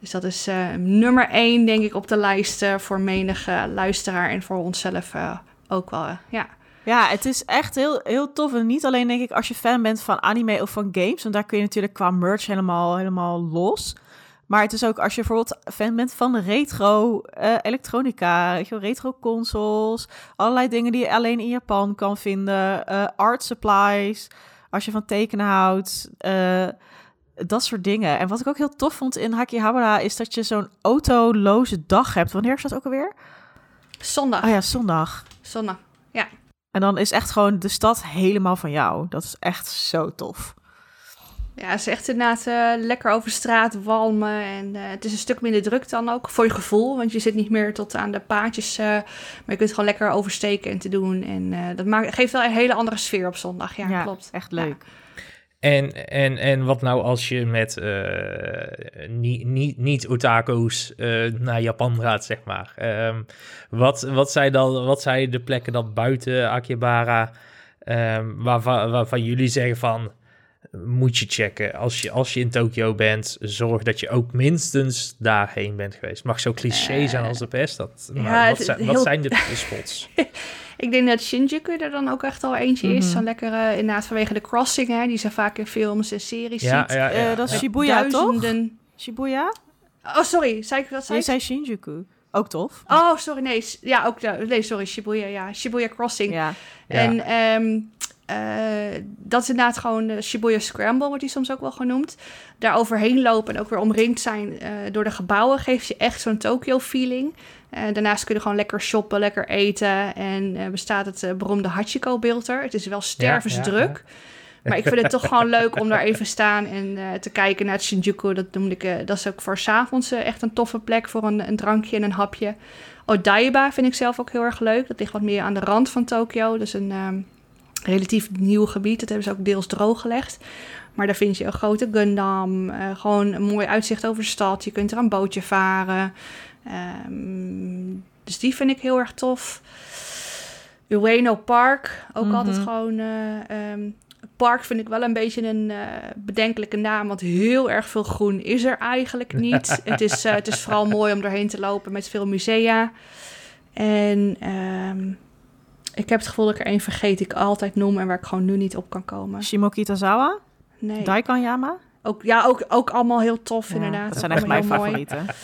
Dus dat is nummer één, denk ik, op de lijst voor menige luisteraar en voor onszelf ook wel. ja. Ja, het is echt heel, heel tof. En niet alleen denk ik als je fan bent van anime of van games. Want daar kun je natuurlijk qua merch helemaal, helemaal los. Maar het is ook als je bijvoorbeeld fan bent van retro uh, elektronica, weet je, retro consoles, allerlei dingen die je alleen in Japan kan vinden, uh, art supplies, als je van tekenen houdt, uh, dat soort dingen. En wat ik ook heel tof vond in Hakihabara is dat je zo'n autoloze dag hebt. Wanneer is dat ook alweer? Zondag. Oh ja, zondag. Zondag, ja. En dan is echt gewoon de stad helemaal van jou. Dat is echt zo tof. Ja, het is echt inderdaad uh, lekker over straat walmen. En uh, het is een stuk minder druk dan ook voor je gevoel. Want je zit niet meer tot aan de paadjes. Uh, maar je kunt gewoon lekker oversteken en te doen. En dat maakt, geeft wel een hele andere sfeer op zondag. Ja, ja klopt. echt leuk. Ja. En, en, en wat nou als je met niet, niet, niet otaku's naar Japan gaat, zeg maar. Um, wat, wat, zijn dan, wat zijn de plekken dan buiten Akihabara... Um, waarvan, waarvan jullie zeggen van moet je checken. Als je, als je in Tokio bent, zorg dat je ook minstens daarheen bent geweest. Mag zo cliché zijn als de pest. Dat, maar ja, wat, zijn, heel- wat zijn de, de spots? Ik denk dat Shinjuku er dan ook echt al eentje is. Zo lekker eh, inderdaad vanwege de crossing, hè, die ze vaak in films en series ja, ziet. ja, ja. Eh, dat is. Shibuya, toch? Duizenden... Shibuya? Oh, sorry. Zei ik dat? Zei Shinjuku. Ook tof. Oh, sorry. Nee, ja, ook... Nee, sorry. Shibuya, ja. Shibuya Crossing. Ja. Ja. En ehm, eh, dat is inderdaad gewoon de Shibuya Scramble, wordt die soms ook wel genoemd. Daar overheen lopen en ook weer omringd zijn eh, door de gebouwen, geeft je echt zo'n Tokyo-feeling. Eh, daarnaast kun je gewoon lekker shoppen, lekker eten. En eh, bestaat het eh, beroemde Hachiko-beeld er. Het is wel stervensdruk. Maar ik vind het toch gewoon leuk om daar even te staan en eh, te kijken naar het Shinjuku. Dat noemde ik, eh, dat is ook voor s'avonds avonds echt een toffe plek voor een, een drankje en een hapje. Odaiba vind ik zelf ook heel erg leuk. Dat ligt wat meer aan de rand van Tokio. Dus een ehm, relatief nieuw gebied. Dat hebben ze ook deels drooggelegd. Maar daar vind je een grote Gundam. eh, gewoon een mooi uitzicht over de stad. Je kunt er een bootje varen. Ehm, dus die vind ik heel erg tof. Ueno Park. Ook Mhm. altijd gewoon... ehm, Park vind ik wel een beetje een eh, bedenkelijke naam, want heel erg veel groen is er eigenlijk niet. het, is, het is vooral mooi om doorheen te lopen met veel musea. En ehm, ik heb het gevoel dat ik er één vergeet die ik altijd noem en waar ik gewoon nu niet op kan komen. Shimokitazawa? Nee. Daikanyama? Ook, ja, ook, ook allemaal heel tof Ja, inderdaad. Dat zijn echt mijn mooi. favorieten.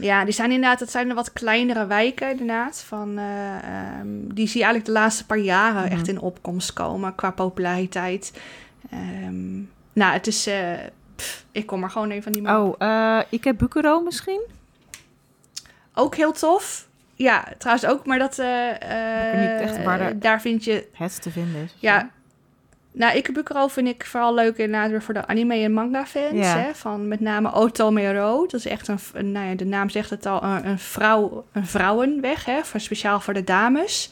Ja, die zijn inderdaad, het zijn de wat kleinere wijken inderdaad. Van, eh, ehm, die zie je eigenlijk de laatste paar jaren Mhm. echt in opkomst komen qua populariteit. Ehm, nou, het is, eh, pff, ik kom er gewoon even niet meer. Oh, eh Ikebukuro misschien? Ook heel tof. Ja, trouwens ook, maar dat, eh, niet echt waar eh, de- daar vind je, Het te vinden is. ja, nou, Ikebukuro vind ik vooral leuk inderdaad weer voor de anime en manga fans. Ja. Hè, van met name Otomero. Dat is echt een, een- nou ja, de naam zegt het al, een, een, vrouw, een vrouwenweg, hè, voor, speciaal voor de dames.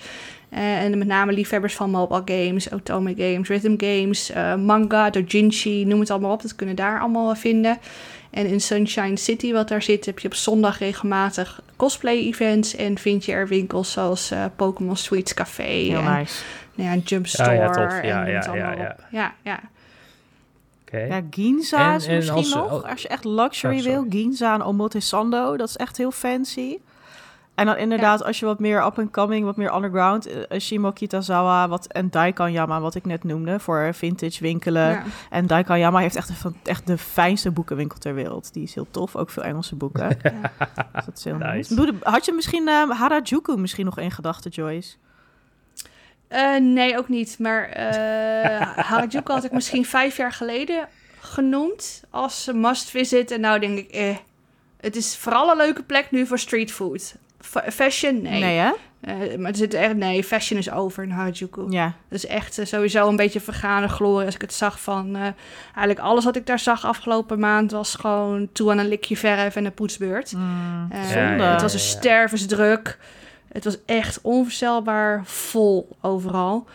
Eh, en met name liefhebbers van mobile games, otome games, rhythm games, eh, manga, doujinshi, noem het allemaal op. Dat kunnen daar allemaal vinden. En in Sunshine City, wat daar zit, heb je op zondag regelmatig cosplay-events. En vind je er winkels zoals eh, Pokémon Sweets Café. Heel en nice. nou ja, een Jump Ja, Store. ja, tof. en Ja, ja, allemaal ja, op. ja, ja. Oké. Ja, Ginza En- is en misschien als- nog. oh. Als je echt luxury Oh, wil. Ginza en Omotesando. Dat is echt heel fancy. En dan inderdaad, als je wat meer up-and-coming, wat meer underground... eh, Shimokitazawa wat, en Daikanyama, wat ik net noemde... voor vintage winkelen. Ja. En Daikanyama heeft echt, een van- echt de fijnste boekenwinkel ter wereld. Die is heel tof, ook veel Engelse boeken. Ja. Dus dat is heel Nice. nice. Doe de- Had je misschien eh, Harajuku misschien nog in gedachten, Joyce? Eh, nee, ook niet. Maar eh Harajuku had ik misschien vijf jaar geleden genoemd als must visit. En nou denk ik, eh, het is vooral een leuke plek nu voor street food. Fa- fashion, nee. Nee, hè? Eh, maar er zit echt, nee, fashion is over in Harajuku. Ja. Dat is echt eh, sowieso een beetje vergane glorie. Als ik het zag van... eh, eigenlijk alles wat ik daar zag afgelopen maand... was gewoon toe aan een likje verf en een poetsbeurt. Mm, Eh, zonde. Het was een stervensdruk. Het was echt onvoorstelbaar vol overal.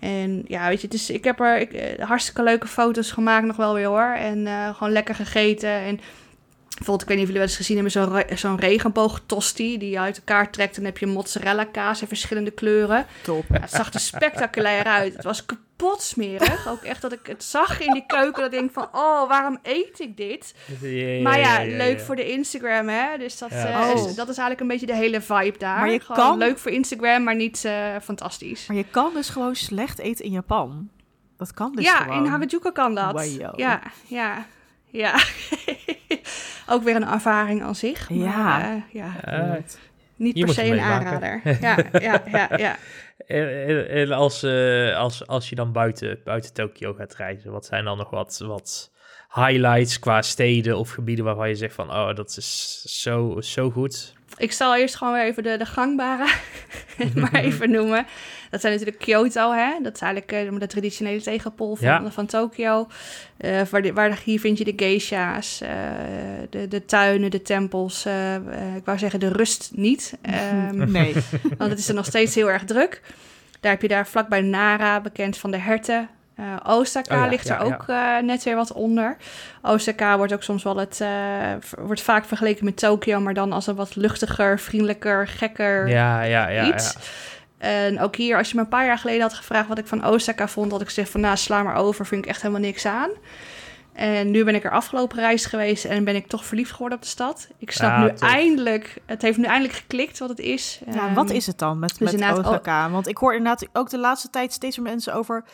En ja, weet je, het is, ik heb er ik, hartstikke leuke foto's gemaakt nog wel weer hoor. En eh, gewoon lekker gegeten. En bijvoorbeeld, ik weet niet of jullie wel eens gezien hebben, zo'n re- zo'n regenboogtosti die je uit elkaar trekt. Dan heb je mozzarella kaas in verschillende kleuren. Top. Ja, het zag er spectaculair uit. Het was kapot smerig. Ook echt dat ik het zag in die keuken. Dat ik denk van, oh, waarom eet ik dit? Maar ja, leuk voor de Instagram, hè? Dus dat, Ja, eh, is, dat is eigenlijk een beetje de hele vibe daar. Maar je Gewoon kan- leuk voor Instagram, maar niet eh, fantastisch. Maar je kan dus gewoon slecht eten in Japan. Dat kan dus ja, gewoon. in Harajuku kan dat. Ja, ja, ja. Ook weer een ervaring aan zich. Maar, Ja. eh, ja. Eh, Niet per se een aanrader. Ja, ja, ja, ja. En, en- en als, eh, als, als je dan buiten, buiten Tokio gaat reizen, wat zijn dan nog wat, wat highlights qua steden of gebieden waarvan je zegt van, oh, dat is zo, zo goed. Ik zal eerst gewoon weer even de, de gangbare maar even noemen. Dat zijn natuurlijk Kyoto, hè? Dat is eigenlijk eh, de traditionele tegenpol van, Ja. van Tokio. Eh, waar, waar hier vind je de geisha's, eh, de, de tuinen, de tempels. ik wou zeggen de rust niet, ehm, Nee. want het is er nog steeds heel erg druk. Daar heb je daar vlakbij Nara, bekend van de herten. Eh, Osaka Oh ja, ligt ja, er ook eh, net weer wat onder. Osaka wordt ook soms wel het, eh, wordt vaak vergeleken met Tokio, maar dan als een wat luchtiger, vriendelijker, gekker Ja, ja, ja. iets. ja. En ook hier, als je me een paar jaar geleden had gevraagd wat ik van Osaka vond, had ik gezegd van nou, sla maar over, vind ik echt helemaal niks aan. En nu ben ik er afgelopen reis geweest en ben ik toch verliefd geworden op de stad. Ik snap Ah, nu tof. eindelijk, het heeft nu eindelijk geklikt wat het is. Ja, Ehm, wat is het dan met, dus met inderdaad, oh- Osaka? Want ik hoor inderdaad ook de laatste tijd steeds meer mensen over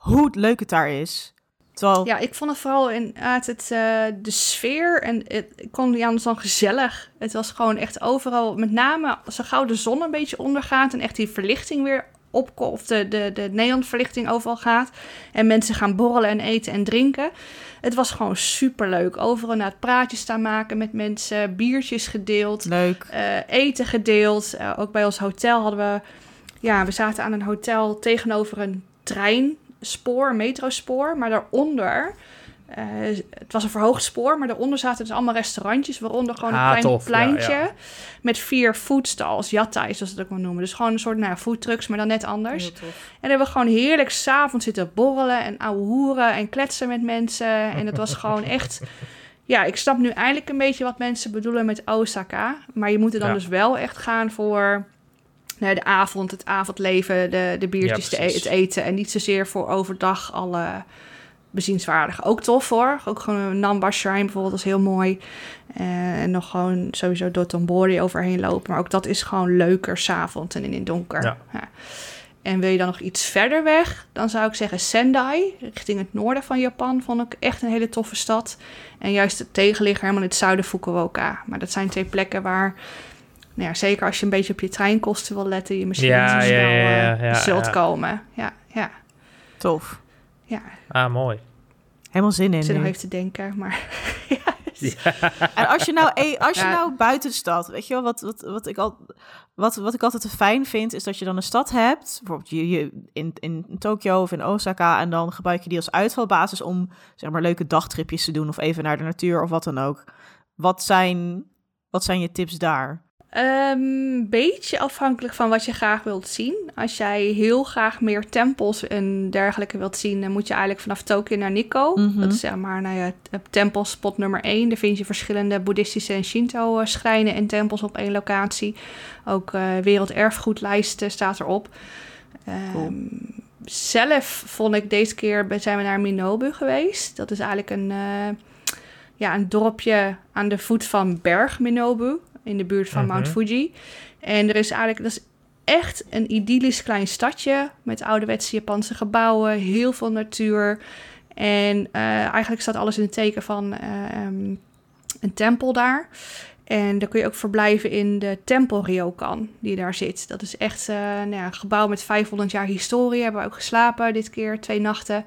hoe leuk het daar is. Terwijl, Ja, ik vond het vooral inderdaad het, eh, de sfeer en het, ik kon niet anders dan gezellig. Het was gewoon echt overal, met name zo gauw de zon een beetje ondergaat en echt die verlichting weer opkomt, of de, de, de neonverlichting overal gaat en mensen gaan borrelen en eten en drinken. Het was gewoon super leuk. Overal naar het praatje staan maken met mensen, biertjes gedeeld, leuk. eh, eten gedeeld. Eh, ook bij ons hotel hadden we... Ja, we zaten aan een hotel tegenover een treinspoor, een metrospoor. Maar daaronder... eh, het was een verhoogd spoor, maar daaronder zaten dus allemaal restaurantjes. Waaronder gewoon een Ah, klein tof. Pleintje ja. met vier foodstalls. Yattais, zoals ze het ook maar noemen. Dus gewoon een soort nou, ja, foodtrucks, maar dan net anders. En dan hebben we gewoon heerlijk s'avonds zitten borrelen en ouwe hoeren en kletsen met mensen. En het was gewoon echt... Ja, ik snap nu eindelijk een beetje wat mensen bedoelen met Osaka. Maar je moet er dan Ja. dus wel echt gaan voor nou, de avond, het avondleven, de, de biertjes, Ja, de, e- het eten. En niet zozeer voor overdag alle bezienswaardig. Ook tof hoor. Ook gewoon een Namba Shrine bijvoorbeeld, dat is heel mooi. Eh, en nog gewoon sowieso Dotonbori overheen lopen. Maar ook dat is gewoon leuker s'avonds en in het donker. Ja. Ja. En wil je dan nog iets verder weg, dan zou ik zeggen Sendai, richting het noorden van Japan, vond ik echt een hele toffe stad. En juist het tegenligger helemaal in het zuiden Fukuoka. Maar dat zijn twee plekken waar, nou ja, zeker als je een beetje op je treinkosten wil letten, je misschien Ja, niet zo ja, snel ja, ja, eh, ja, zult ja. komen. Ja, ja, Tof. ja. Ah, mooi. Helemaal zin in zit nog even te denken, maar En als je nou, eh, als je Ja. nou buiten de stad, weet je wel, wat, wat, wat, ik al, wat, wat ik altijd fijn vind, is dat je dan een stad hebt, bijvoorbeeld je, je, in, in Tokio of in Osaka, en dan gebruik je die als uitvalbasis om, zeg maar, leuke dagtripjes te doen of even naar de natuur of wat dan ook. Wat zijn, wat zijn je tips daar? Een beetje afhankelijk van wat je graag wilt zien. Als jij heel graag meer tempels en dergelijke wilt zien, dan moet je eigenlijk vanaf Tokio naar Nikko. Mhm. Dat is zeg maar nou ja, tempelspot nummer 1. Daar vind je verschillende boeddhistische en Shinto-schrijnen en tempels op één locatie. Ook eh werelderfgoedlijsten staat erop. Cool. Ehm, zelf vond ik deze keer zijn we naar Minobu geweest. Dat is eigenlijk een, eh, ja, een dorpje aan de voet van Berg Minobu in de buurt van Mount Mhm. Fuji. En er is eigenlijk, dat is echt een idyllisch klein stadje met ouderwetse Japanse gebouwen, heel veel natuur. En eh, eigenlijk staat alles in het teken van eh, ehm, een tempel daar. En dan kun je ook verblijven in de tempel Ryokan die daar zit. Dat is echt eh, nou ja, een gebouw met 500 jaar historie. Hebben we ook geslapen dit keer, twee nachten.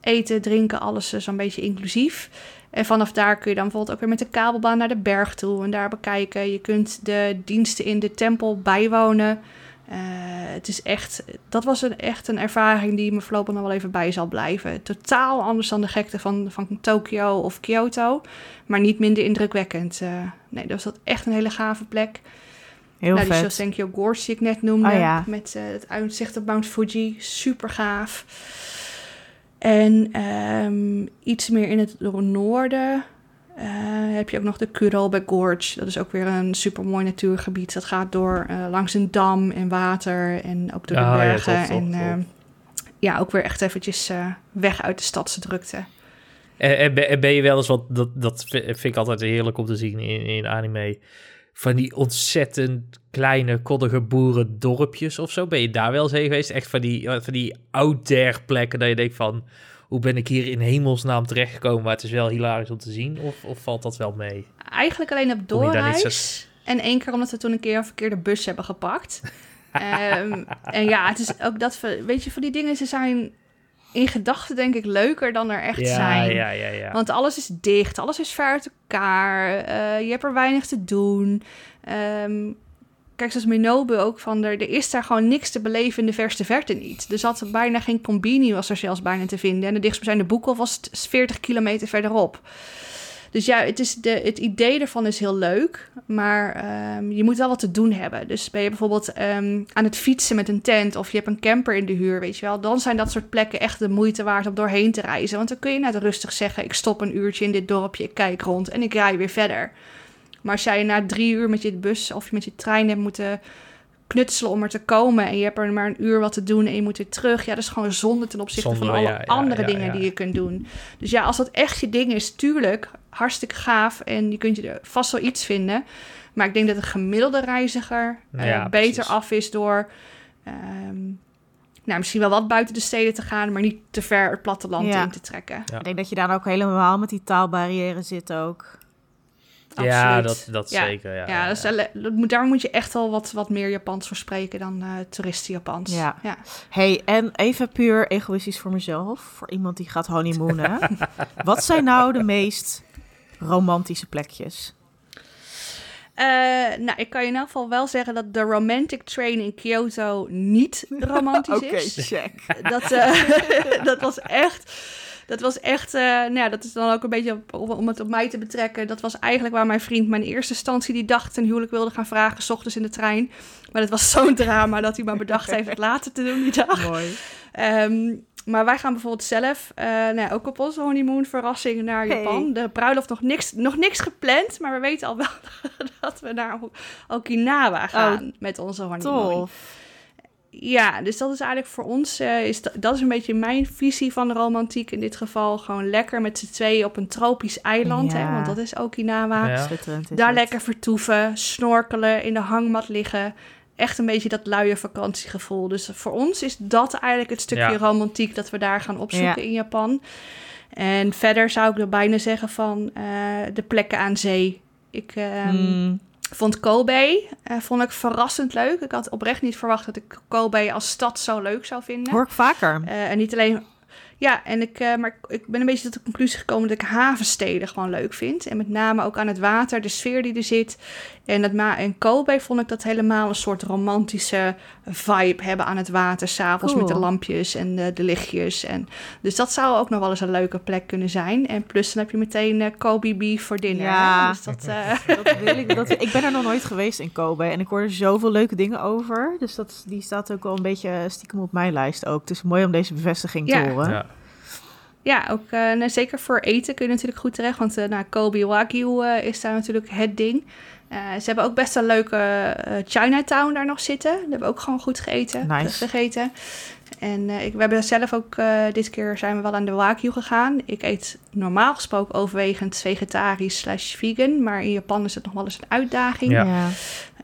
Eten, drinken, alles zo'n beetje inclusief. En vanaf daar kun je dan bijvoorbeeld ook weer met de kabelbaan naar de berg toe en daar bekijken. Je kunt de diensten in de tempel bijwonen. Eh, het is echt, dat was een, echt een ervaring die me voorlopig nog wel even bij zal blijven. Totaal anders dan de gekte van, van Tokio of Kyoto, maar niet minder indrukwekkend. Uh, nee, dat was echt een hele gave plek. Heel nou, vet. Die Shosenkyo Gorge die ik net noemde, Oh, ja. met uh, het uitzicht op Mount Fuji, super gaaf. En um, iets meer in het noorden uh, heb je ook nog de Kurobe Gorge. Dat is ook weer een super mooi natuurgebied. Dat gaat door uh, langs een dam en water en ook door de Ah, ja, bergen. tof, en uh, ja, ook weer echt eventjes uh, weg uit de stadse drukte. En, en ben je wel eens wat, dat, dat vind ik altijd heerlijk om te zien in, in anime. Van die ontzettend kleine, koddige boerendorpjes of zo. Ben je daar wel eens heen geweest? Echt van die, van die out-there plekken dat je denkt van... Hoe ben ik hier in hemelsnaam terechtgekomen? Maar het is wel hilarisch om te zien. Of, of valt dat wel mee? Eigenlijk alleen op doorreis. En één keer omdat we toen een keer een verkeerde bus hebben gepakt. Ehm, en ja, het is ook dat... we- Weet je, van die dingen, ze zijn in gedachten denk ik leuker dan er echt ja, zijn. ja, ja, ja. Want alles is dicht, alles is ver uit elkaar. eh, je hebt er weinig te doen. Ehm, kijk, zoals Minobu ook van, er, er is daar gewoon niks te beleven in de verste verte niet. Er zat bijna geen combini, was er zelfs bijna te vinden. En de dichtstbijzijnde boekel was t- 40 kilometer verderop. Dus ja, het, is de, het idee ervan is heel leuk, maar ehm, je moet wel wat te doen hebben. Dus ben je bijvoorbeeld ehm, aan het fietsen met een tent of je hebt een camper in de huur, weet je wel. Dan zijn dat soort plekken echt de moeite waard om doorheen te reizen. Want dan kun je net rustig zeggen, ik stop een uurtje in dit dorpje, ik kijk rond en ik rij weer verder. Maar als jij na drie uur met je bus of met je trein hebt moeten knutselen om er te komen en je hebt er maar een uur wat te doen en je moet weer terug. Ja, dat is gewoon zonde ten opzichte van alle ja, ja, andere ja, dingen die je kunt doen. Dus ja, als dat echt je ding is, tuurlijk, hartstikke gaaf en je kunt je er vast wel iets vinden. Maar ik denk dat een gemiddelde reiziger eh, Ja, beter precies. af is door ehm, nou, misschien wel wat buiten de steden te gaan, maar niet te ver het platteland Ja. in te trekken. Ja. Ik denk dat je dan ook helemaal met die taalbarrière zit ook. ja, Absoluut. dat, dat Ja. zeker. Ja, Ja, dus dat daar moet je echt wel wat, wat meer Japans voor spreken dan eh toeristen Japans. Ja. ja. hey, en even puur egoïstisch voor mezelf, voor iemand die gaat honeymoonen. Wat zijn nou de meest romantische plekjes? Eh, nou, ik kan je in elk geval wel zeggen dat de romantic train in Kyoto niet romantisch is. check. Dat, eh, dat was echt. Dat was echt. eh, nou ja, dat is dan ook een beetje op- om, het op mij te betrekken. Dat was eigenlijk waar mijn vriend mijn eerste instantie die dag ten huwelijk wilde gaan vragen, s ochtends in de trein. Maar dat was zo'n drama dat hij maar bedacht heeft het later te doen die dag. Mooi. Ehm, maar wij gaan bijvoorbeeld zelf, eh, nou ja, ook op onze honeymoon verrassing naar Hey. Japan. De bruiloft nog niks, nog niks gepland, maar we weten al wel dat we naar Okinawa gaan met onze honeymoon. Tof. Ja, dus dat is eigenlijk voor ons, eh, is dat, is een beetje mijn visie van de romantiek in dit geval. Gewoon lekker met z'n tweeën op een tropisch eiland, Ja. hè, want dat is Okinawa. Ja. Daar het. lekker vertoeven, snorkelen, in de hangmat liggen. Echt een beetje dat luie vakantiegevoel. Dus voor ons is dat eigenlijk het stukje Ja. romantiek dat we daar gaan opzoeken Ja. in Japan. En verder zou ik er bijna zeggen van eh, de plekken aan zee. Ik ehm, Mm, vond Kobe eh, vond ik verrassend leuk. Ik had oprecht niet verwacht dat ik Kobe als stad zo leuk zou vinden. hoor ik vaker. Eh, en niet alleen. Ja, en ik, eh, maar ik ben een beetje tot de conclusie gekomen dat ik havensteden gewoon leuk vind. En met name ook aan het water, de sfeer die er zit. En, dat ma en Kobe vond ik dat helemaal een soort romantische vibe hebben aan het water. S'avonds Cool. met de lampjes en de, de lichtjes. En, dus dat zou ook nog wel eens een leuke plek kunnen zijn. En plus dan heb je meteen eh, Kobe beef voor dinner. Ja. Dus dat, eh, Dat wil ik, dat, ik ben er nog nooit geweest in Kobe en ik hoor er zoveel leuke dingen over. Dus dat, die staat ook wel een beetje stiekem op mijn lijst ook. Het is mooi om deze bevestiging Ja. te horen. Ja. Ja, ook eh, nou, zeker voor eten kun je natuurlijk goed terecht. Want eh nou, Kobe Wagyu eh, is daar natuurlijk het ding. Ze hebben ook best een leuke Chinatown daar nog zitten. Daar hebben we ook gewoon goed gegeten. Nice. gegeten. En ik, we hebben zelf ook, dit keer zijn we wel aan de Wagyu gegaan. Ik eet normaal gesproken overwegend vegetarisch slash vegan. Maar in Japan is het nog wel eens een uitdaging. Ja.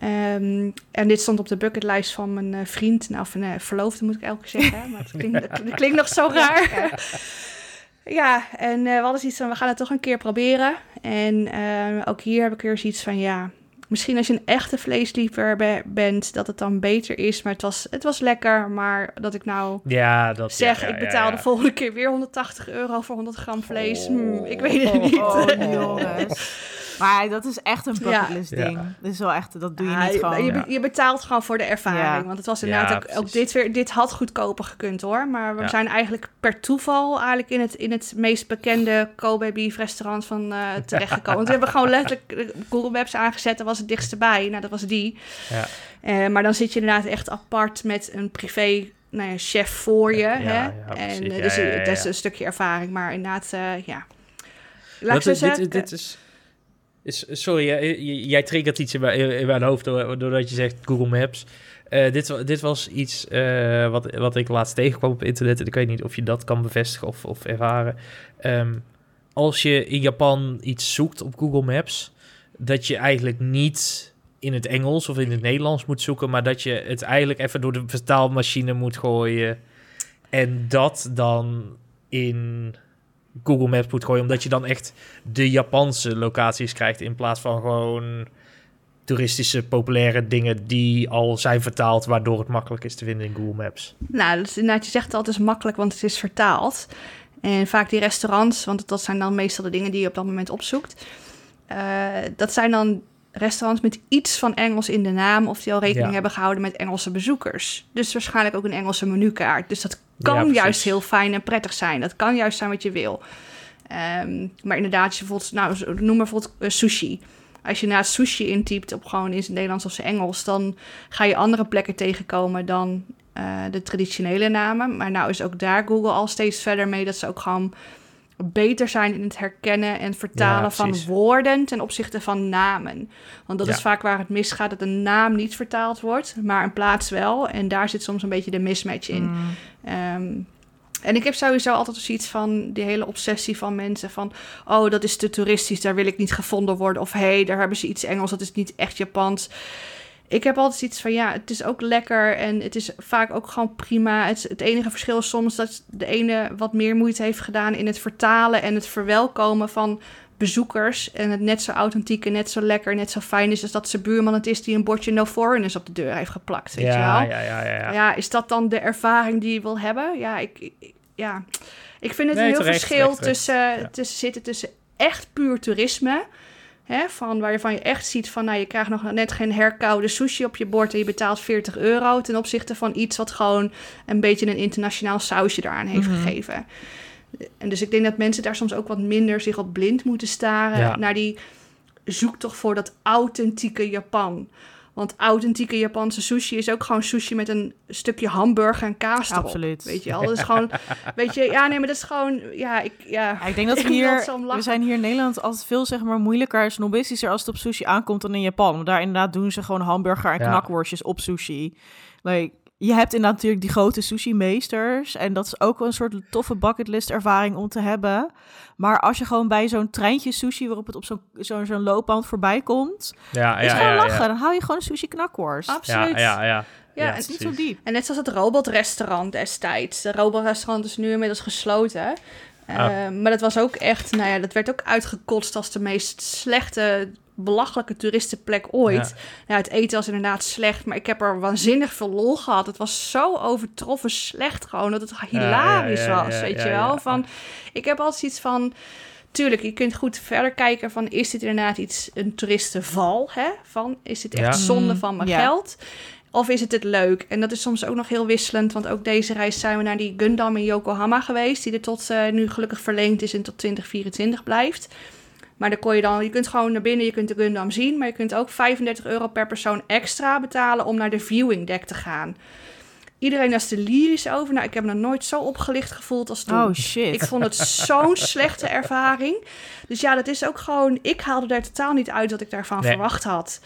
Ehm, en dit stond op de bucketlijst van mijn vriend. Nou, een eh, verloofde moet ik elke keer zeggen. maar het klinkt, het klinkt nog zo raar. Ja, en eh, we hadden zoiets van, we gaan het toch een keer proberen. En eh, ook hier heb ik weer zoiets van, ja, misschien als je een echte vleesliefhebber bent, dat het dan beter is. Maar het was, het was lekker, maar dat ik nou Ja, dat zeg, ja, ja, ik betaal ja, de volgende keer weer 180 euro voor 100 gram vlees. Hmm, ik weet het niet. Oh, jongens. Maar dat is echt een bucketlist Ja. ding. Dat is wel echt, dat doe je niet gewoon. je, ja. je betaalt gewoon voor de ervaring. Ja. Want het was Ja, inderdaad ook, dit weer. Dit had goedkoper gekund hoor. Maar we Ja. zijn eigenlijk per toeval eigenlijk in het, in het meest bekende Kobe beef restaurant van eh terechtgekomen. Want we hebben gewoon letterlijk eh, Google Maps aangezet. Dat was het dichtste bij. Nou, dat was die. Ja. Eh, maar dan zit je inderdaad echt apart met een privé nou ja, chef voor je. Ja, hè? ja, en dus ja, ja, dat is een stukje ervaring. Maar inderdaad, eh, ja. Laat Dat ik zo is- zeggen. dit, dit is... Sorry, j- jij triggert iets in mijn, in mijn hoofd door- doordat je zegt Google Maps. Eh, dit, dit was iets eh, wat, wat ik laatst tegenkwam op internet. En ik weet niet of je dat kan bevestigen of, of ervaren. Ehm, als je in Japan iets zoekt op Google Maps... dat je eigenlijk niet in het Engels of in het Nederlands moet zoeken... maar dat je het eigenlijk even door de vertaalmachine moet gooien... en dat dan in Google Maps moet gooien... omdat je dan echt de Japanse locaties krijgt... in plaats van gewoon toeristische, populaire dingen... die al zijn vertaald... waardoor het makkelijk is te vinden in Google Maps. Nou, dat is, inderdaad, je zegt altijd is makkelijk, want het is vertaald. En vaak die restaurants, want dat zijn dan meestal de dingen die je op dat moment opzoekt. eh, dat zijn dan restaurants met iets van Engels in de naam... of die al rekening Ja. hebben gehouden met Engelse bezoekers. Dus waarschijnlijk ook een Engelse menukaart. Dus dat kan juist heel fijn en prettig zijn. Dat kan juist zijn wat je wil. Ehm, maar inderdaad, als je bijvoorbeeld, nou, noem maar bijvoorbeeld eh, sushi. Als je naast sushi intypt op gewoon in het Nederlands of zijn Engels, dan ga je andere plekken tegenkomen dan eh, de traditionele namen. Maar nou is ook daar Google al steeds verder mee dat ze ook gewoon beter zijn in het herkennen en vertalen Ja, van woorden ten opzichte van namen. Want dat Ja. is vaak waar het misgaat, dat een naam niet vertaald wordt, maar een plaats wel. En daar zit soms een beetje de mismatch in. Mm. Ehm, en ik heb sowieso altijd zoiets van die hele obsessie van mensen van... oh, dat is te toeristisch, daar wil ik niet gevonden worden. Of hé, hey, daar hebben ze iets Engels, dat is niet echt Japans. Ik heb altijd iets van, ja, het is ook lekker en het is vaak ook gewoon prima. Het, het enige verschil is soms dat de ene wat meer moeite heeft gedaan... in het vertalen en het verwelkomen van bezoekers... en het net zo authentiek en net zo lekker en net zo fijn is... als dat zijn buurman het is die een bordje no foreigners op de deur heeft geplakt, weet je wel? ja, ja, ja, ja, ja. Ja. is dat dan de ervaring die je wil hebben? Ja, ik, ik- ja. ik vind het Nee, een heel terecht, verschil terecht, terecht. tussen, Ja. tussen zitten tussen echt puur toerisme. Hè, van waarvan je echt ziet van, nou, je krijgt nog net geen herkoude sushi op je bord en je betaalt 40 euro ten opzichte van iets wat gewoon een beetje een internationaal sausje eraan heeft Mhm. gegeven. En dus ik denk dat mensen daar soms ook wat minder zich op blind moeten staren Ja. naar die zoektocht voor dat authentieke Japan. Want authentieke Japanse sushi is ook gewoon sushi met een stukje hamburger en kaas erop. Absoluut. Weet je al, dat is gewoon, weet je, ja nee, maar dat is gewoon, ja, ik, ja. Ja, ik denk dat we hier, we zijn hier in Nederland altijd veel zeg maar moeilijker, snobistischer als het op sushi aankomt dan in Japan. Want daar inderdaad doen ze gewoon hamburger en Ja. knakworstjes op sushi. Like, je hebt inderdaad natuurlijk die grote sushi-meesters en dat is ook wel een soort toffe bucketlist ervaring om te hebben. Maar als je gewoon bij zo'n treintje sushi waarop het op zo'n zo'n zo'n loopband voorbij komt, ja, is ja, gewoon ja, lachen. ja. Dan hou je gewoon een sushi knakworst. Absoluut. Ja, ja, ja. Ja, Ja, en Het is niet zo diep. En net zoals het robotrestaurant destijds. De robotrestaurant is nu inmiddels gesloten. Eh, Ah. Maar dat was ook echt, nou ja, dat werd ook uitgekotst als de meest slechte, belachelijke toeristenplek ooit. Ja. het eten was inderdaad slecht, maar ik heb er waanzinnig veel lol gehad. Het was zo overtroffen slecht gewoon, dat het hilarisch ja, ja, was, ja, weet ja, je wel. ja. Van, ik heb altijd iets van... Tuurlijk, je kunt goed verder kijken van... is dit inderdaad iets, een toeristenval? Hè? Van, is dit echt Ja. zonde Mm, van mijn ja. geld? Of is het het leuk? En dat is soms ook nog heel wisselend. Want ook deze reis zijn we naar die Gundam in Yokohama geweest. Die er tot eh, nu gelukkig verlengd is en tot 2024 blijft. Maar dan kon je dan, je kunt gewoon naar binnen, je kunt de Gundam zien. Maar je kunt ook 35 euro per persoon extra betalen om naar de viewing deck te gaan. Iedereen is er lyrisch over. Nou, ik heb me nog nooit zo opgelicht gevoeld als toen. Oh shit. Ik vond het zo'n slechte ervaring. Dus ja, dat is ook gewoon... Ik haalde daar totaal niet uit wat ik daarvan Nee. verwacht had.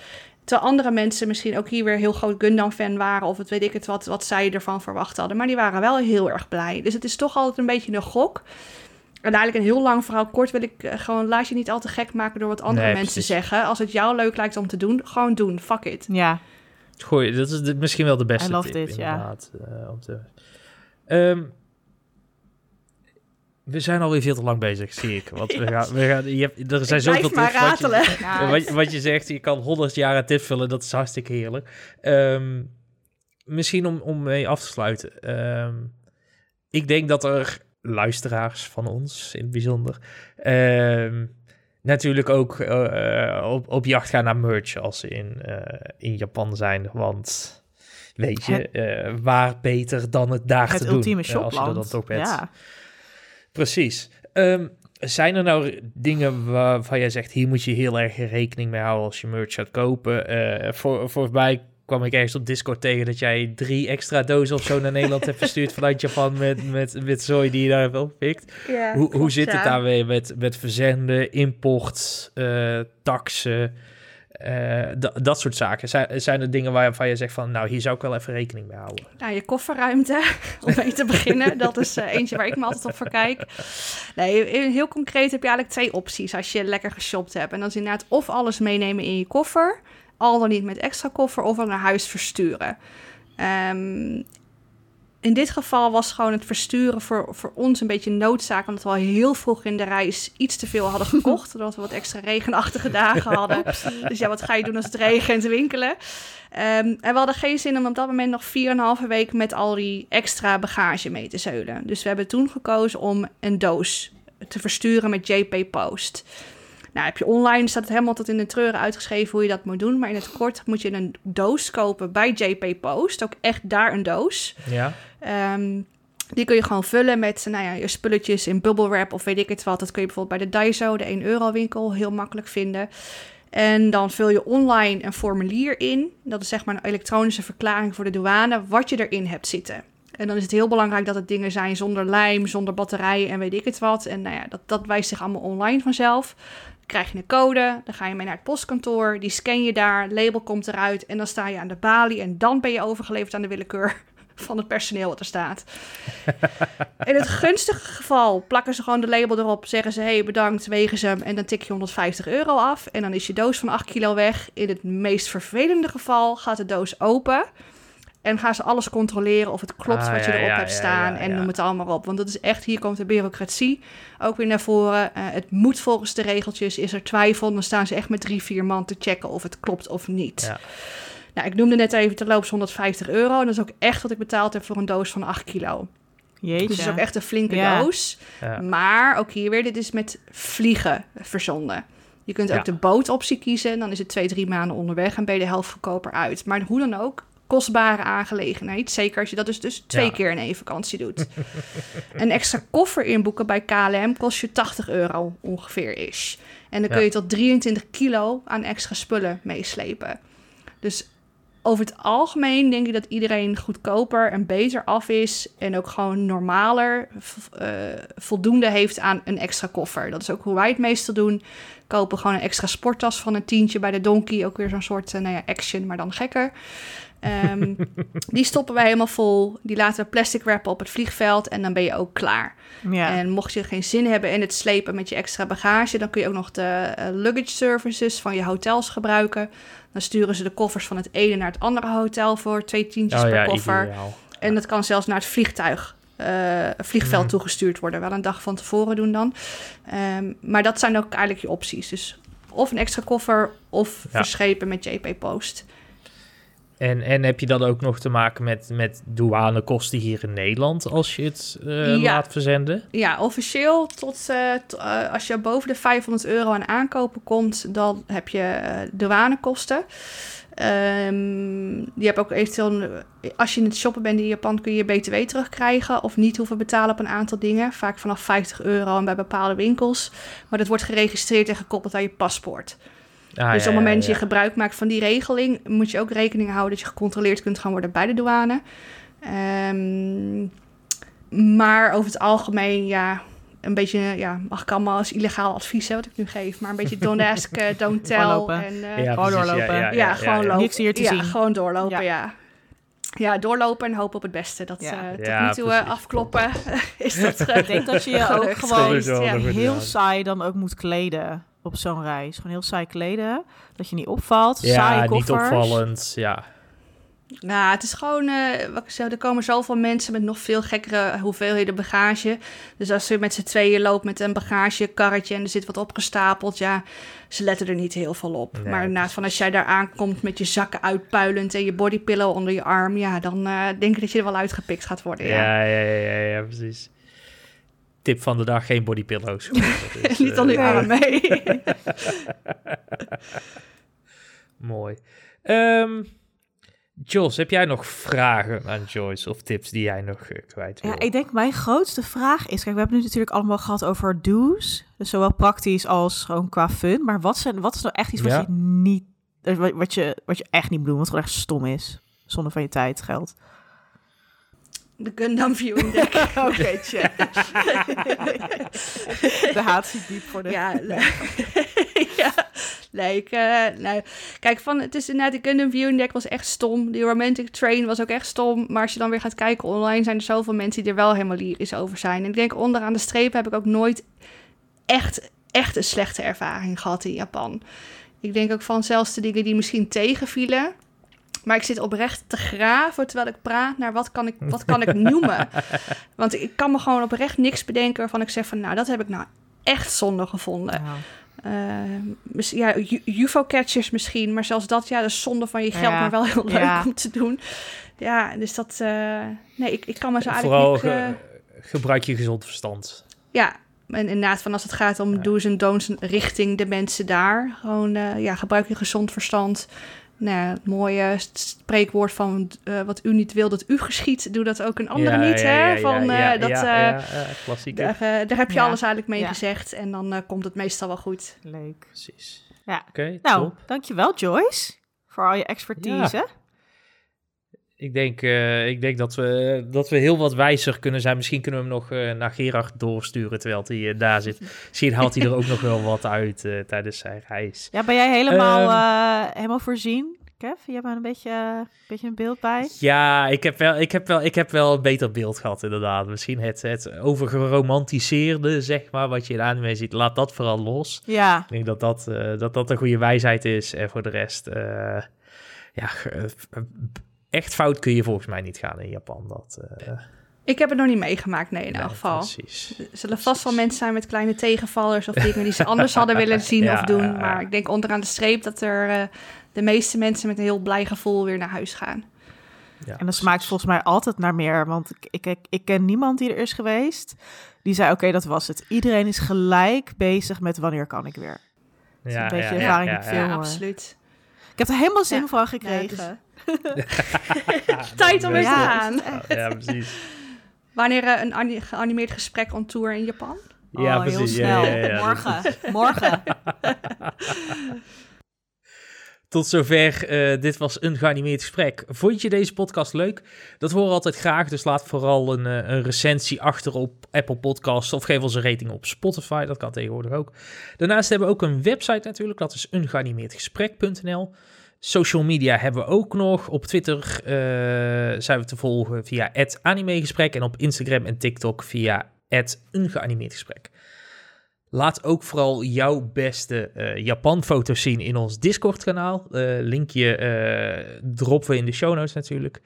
Terwijl andere mensen misschien ook hier weer heel groot Gundam-fan waren... of het weet ik het wat, wat zij ervan verwacht hadden. Maar die waren wel heel erg blij. Dus het is toch altijd een beetje een gok. En eigenlijk een heel lang verhaal kort wil ik eh, gewoon... laat je niet al te gek maken door wat andere Nee, mensen precies. zeggen. Als het jou leuk lijkt om te doen, gewoon doen. Fuck it. Ja, Goeie, dat is de- misschien wel de beste I love tip, this, ja. inderdaad. eh, om te... Ehm, we zijn alweer veel te lang bezig, zie ik. Want we gaan, we gaan, je hebt, er zijn ik zoveel tips. wat je- wat, je- wat je zegt, je kan 100 jaar een tip vullen, dat is hartstikke heerlijk. Ehm, misschien om, om mee af te sluiten. Ehm, ik denk dat er luisteraars van ons, in het bijzonder, ehm, natuurlijk ook uh, op, op jacht gaan naar merch als ze in, uh, in Japan zijn. Want weet je, waar beter dan het daar het te doen. ultieme shopland. als je dat dan toch bent. Ja. Precies. Um, zijn er nou dingen waarvan jij zegt, hier moet je heel erg rekening mee houden als je merch gaat kopen? Uh, voor, voorbij kwam ik ergens op Discord tegen dat jij drie extra dozen of zo naar Nederland hebt verstuurd vanuit Japan met, met, met zooi die je daar wel pikt. Ja, hoe, klopt, hoe zit het ja. daar weer met, met verzenden, import, uh, taxen, uh, dat soort zaken? Zijn, zijn er dingen waarvan je zegt van, nou, hier zou ik wel even rekening mee houden? Nou, je kofferruimte, om mee te beginnen. Dat is uh, eentje waar ik me altijd op voor kijk. Nee, heel concreet heb je eigenlijk twee opties als je lekker geshopt hebt. En dat is inderdaad of alles meenemen in je koffer al dan niet met extra koffer of naar huis versturen. Um, in dit geval was gewoon het versturen voor, voor ons een beetje noodzaak, omdat we al heel vroeg in de reis iets te veel hadden gekocht, doordat we wat extra regenachtige dagen hadden. dus ja, wat ga je doen als het regent winkelen? Um, en we hadden geen zin om op dat moment nog 4,5 week met al die extra bagage mee te zeulen. Dus we hebben toen gekozen om een doos te versturen met JP Post. Nou, heb je online, staat het helemaal tot in de treuren uitgeschreven hoe je dat moet doen. Maar in het kort moet je een doos kopen bij JP Post. Ook echt daar een doos. Ja. Um, die kun je gewoon vullen met nou ja, je spulletjes in bubble wrap of weet ik het wat. Dat kun je bijvoorbeeld bij de Daiso, de 1 euro winkel, heel makkelijk vinden. En dan vul je online een formulier in. Dat is zeg maar een elektronische verklaring voor de douane wat je erin hebt zitten. En dan is het heel belangrijk dat het dingen zijn zonder lijm, zonder batterijen en weet ik het wat. En nou ja, dat, dat wijst zich allemaal online vanzelf. Krijg je een code, dan ga je mee naar het postkantoor, die scan je daar, label komt eruit en dan sta je aan de balie en dan ben je overgeleverd aan de willekeur van het personeel wat er staat. In het gunstige geval plakken ze gewoon de label erop, zeggen ze hey bedankt, wegen ze hem en dan tik je 150 euro af en dan is je doos van 8 kilo weg. In het meest vervelende geval gaat de doos open. En gaan ze alles controleren of het klopt Ah, wat je ja, erop ja, hebt ja, staan. ja, en noem het allemaal op. Want dat is echt, hier komt de bureaucratie ook weer naar voren. Uh, het moet volgens de regeltjes. Is er twijfel, dan staan ze echt met drie, vier man te checken of het klopt of niet. Ja. Nou, ik noemde net even terloops 150 euro. En dat is ook echt wat ik betaald heb voor een doos van 8 kilo. Jeetje. Dus het is ook echt een flinke Ja. doos. Ja. Maar ook hier weer, dit is met vliegen verzonden. Je kunt ook Ja. de bootoptie kiezen. Dan is het twee, drie maanden onderweg en ben je de helft goedkoper uit. Maar hoe dan ook, kostbare aangelegenheid. Zeker als je dat dus, dus twee Ja. keer in één vakantie doet. een extra koffer inboeken bij KLM kost je 80 euro ongeveer is. En dan kun Ja. je tot 23 kilo aan extra spullen meeslepen. Dus over het algemeen denk ik dat iedereen goedkoper en beter af is. En ook gewoon normaler eh, voldoende heeft aan een extra koffer. Dat is ook hoe wij het meestal doen. Kopen gewoon een extra sporttas van een tientje bij de Donkey. Ook weer zo'n soort eh, nou ja, action, maar dan gekker. Ehm, die stoppen wij helemaal vol. Die laten we plastic wrappen op het vliegveld. En dan ben je ook klaar. Ja. En mocht je geen zin hebben in het slepen met je extra bagage, dan kun je ook nog de eh, luggage services van je hotels gebruiken. Dan sturen ze de koffers van het ene naar het andere hotel voor twee tientjes Oh per ja, koffer. ideaal. En dat kan zelfs naar het vliegtuig, eh, vliegveld Mhm. toegestuurd worden. Wel een dag van tevoren doen dan. Ehm, maar dat zijn ook eigenlijk je opties. Dus of een extra koffer of Ja. verschepen met JP Post. En, en heb je dan ook nog te maken met, met douanekosten hier in Nederland als je het eh, Ja. laat verzenden? Ja, officieel tot, eh, t- eh, als je boven de 500 euro aan aankopen komt, dan heb je douanekosten. Ehm je hebt ook eventueel, als je in het shoppen bent in Japan, kun je BTW terugkrijgen of niet hoeven betalen op een aantal dingen. Vaak vanaf 50 euro en bij bepaalde winkels. Maar dat wordt geregistreerd en gekoppeld aan je paspoort. Ah, dus ja, op het moment ja, dat je gebruik maakt van die regeling, moet je ook rekening houden dat je gecontroleerd kunt gaan worden bij de douane. Ehm, maar over het algemeen, ja, een beetje, ja, mag ik allemaal als illegaal advies hè, wat ik nu geef, maar een beetje don't ask, don't tell. En, Ja, Gewoon doorlopen. Ja, ja, ja, ja, gewoon lopen. Niks hier te ja, zien. gewoon doorlopen, Ja. ja. doorlopen en hopen op het beste. Dat Ja. eh, tot Ja, nu toe eh, precies. afkloppen is dat eh, Ik denk dat je je ook gewoon heel saai dan ook moet kleden op zo'n reis. Gewoon heel saai kleden. Dat je niet opvalt. Ja, Saaie niet koffers. opvallend. Ja, Nou, het is gewoon, eh, wat ik er komen zoveel mensen met nog veel gekkere hoeveelheden bagage. Dus als je met z'n tweeën loopt met een bagagekarretje en er zit wat opgestapeld, ja, ze letten er niet heel veel op. Nee, maar inderdaad, van als jij daar aankomt met je zakken uitpuilend en je bodypillow onder je arm, ja, dan eh, denk ik dat je er wel uitgepikt gaat worden. Ja. ja, ja, ja, ja, ja, precies. Tip van de dag, geen bodypillows. Dus, Niet al eh, uw arm mee. Mooi. Ehm Jos, heb jij nog vragen aan Joyce of tips die jij nog eh, kwijt wil? Ja, ik denk mijn grootste vraag is... Kijk, we hebben nu natuurlijk allemaal gehad over do's. Dus zowel praktisch als gewoon qua fun. Maar wat, zijn, wat is nou echt iets wat Ja. je niet... eh, Wat, wat, je, wat je echt niet moet doen, wat gewoon echt stom is. Zonder van je tijd, geld. De Gundam Viewing. Oké, check. de haat zit diep voor de... Ja, ja. Nee, ik, eh, nee. Kijk, van, het is inderdaad, de Gundam Viewing Deck was echt stom. Die Romantic Train was ook echt stom. Maar als je dan weer gaat kijken online, zijn er zoveel mensen die er wel helemaal lyrisch over zijn. En ik denk, onderaan de streep heb ik ook nooit echt, echt een slechte ervaring gehad in Japan. Ik denk ook van zelfs de dingen die misschien tegenvielen. Maar ik zit oprecht te graven terwijl ik praat naar wat kan ik, wat kan ik noemen. Want ik kan me gewoon oprecht niks bedenken waarvan ik zeg van... nou, dat heb ik nou echt zonde gevonden. Ja. Mis- ja, UFO-catchers misschien, maar zelfs dat, ja, is zonde van je geld, Ja. maar wel heel leuk Ja. om te doen. Ja, dus dat, eh, nee, ik, ik kan me zo Vooral eigenlijk niet... ge- eh, gebruik je gezond verstand. ja, en inderdaad, van als het gaat om do's en don'ts richting de mensen daar. Gewoon, eh, ja, gebruik je gezond verstand. Nou het mooie spreekwoord van eh, wat u niet wil dat u geschiet, doe dat ook een ander Ja, niet, ja, hè? ja, van, ja, eh, dat, ja, eh, ja, ja, klassieker. Daar, daar heb je Ja. alles eigenlijk mee Ja. gezegd en dan eh, komt het meestal wel goed. Leuk. Precies. Ja. Oké, Nou, top. dankjewel Joyce. Voor al je expertise. Ik denk, eh, ik denk dat, we, dat we heel wat wijzer kunnen zijn. Misschien kunnen we hem nog eh, naar Gerard doorsturen terwijl hij eh, daar zit. Misschien haalt hij er ook nog wel wat uit tijdens zijn reis. Ja, ben jij helemaal, Ehm. eh, helemaal voorzien? Kev, je hebt er een beetje, een beetje een beeld bij. Ja, ik heb wel, ik heb wel, ik heb wel een beter beeld gehad inderdaad. Misschien het, het overgeromantiseerde, zeg maar, wat je in de anime ziet. Laat dat vooral los. Ja, Ik denk dat dat, dat, dat een goede wijsheid is. En voor de rest, ja, echt fout kun je volgens mij niet gaan in Japan. Dat, eh, Ik heb het nog niet meegemaakt, nee, in nee, elk geval. Precies. Er zullen vast wel mensen zijn met kleine tegenvallers of dingen die ze anders hadden willen zien Ja, of doen. ja, ja. Maar ik denk onderaan de streep dat er eh, de meeste mensen met een heel blij gevoel weer naar huis gaan. Ja, en dat smaakt volgens mij altijd naar meer. Want ik, ik, ik, ik ken niemand die er is geweest. Die zei, oké, dat was het. Iedereen is gelijk bezig met wanneer kan ik weer. is een beetje ervaring veel Ja, absoluut. Ik heb er helemaal zin Ja. van gekregen. Tijd om eens te gaan. Ja, precies. Wanneer eh, een ani- geanimeerd gesprek on tour in Japan? Ja, oh, precies. heel Ja, snel. ja, ja, ja. Morgen. Morgen. Tot zover. eh, dit was een geanimeerd gesprek. Vond je deze podcast leuk? Dat horen we altijd graag. Dus laat vooral een, eh, een recensie achter op Apple Podcasts. Of geef ons een rating op Spotify. Dat kan tegenwoordig ook. Daarnaast hebben we ook een website natuurlijk. Dat is ungeanimeerdgesprek.nl. Social media hebben we ook nog. Op Twitter eh, zijn we te volgen via @animegesprek en op Instagram en TikTok via @ungeanimeerdgesprek. Laat ook vooral jouw beste eh, Japan-foto's zien in ons Discord-kanaal. Eh, linkje eh, droppen we in de show notes natuurlijk.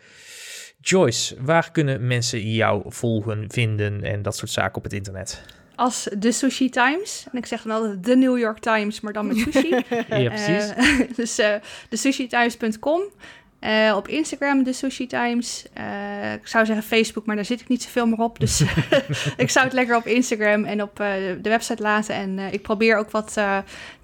Joyce, waar kunnen mensen jou volgen, vinden en dat soort zaken op het internet? Als de Sushi Times. En ik zeg dan altijd de New York Times, maar dan met sushi. Ja, precies. Dus de sushitimes.com. Eh, op Instagram de Sushi Times. Eh, ik zou zeggen Facebook, maar daar zit ik niet zoveel meer op. Dus ik zou het lekker op Instagram en op eh, de website laten. En ik probeer ook wat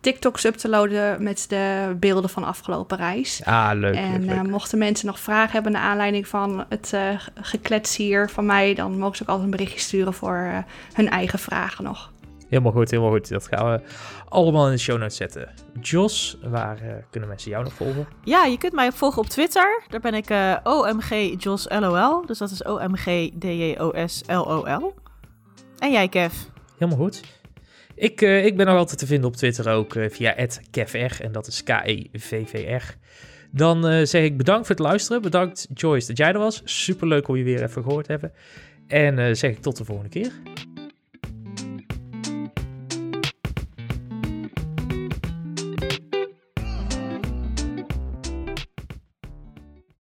TikToks up te loaden met de beelden van afgelopen reis. ah, leuk. en leuk, leuk. mochten mensen nog vragen hebben naar aanleiding van het geklets hier van mij, dan mogen ze ook altijd een berichtje sturen voor hun eigen vragen nog. Helemaal goed, helemaal goed. Dat gaan we allemaal in de show notes zetten. Jos, waar eh, kunnen mensen jou nog volgen? Ja, je kunt mij volgen op Twitter. Daar ben ik eh OMG Jos LOL. Dus dat is OMG DJOS LOL. En jij, Kev? Helemaal goed. Ik, eh, ik ben nog altijd te vinden op Twitter ook via @kevr en dat is K-E-V-V-R. Dan zeg ik bedankt voor het luisteren. Bedankt Joyce dat jij er was. Superleuk om je weer even gehoord te hebben. En zeg ik tot de volgende keer.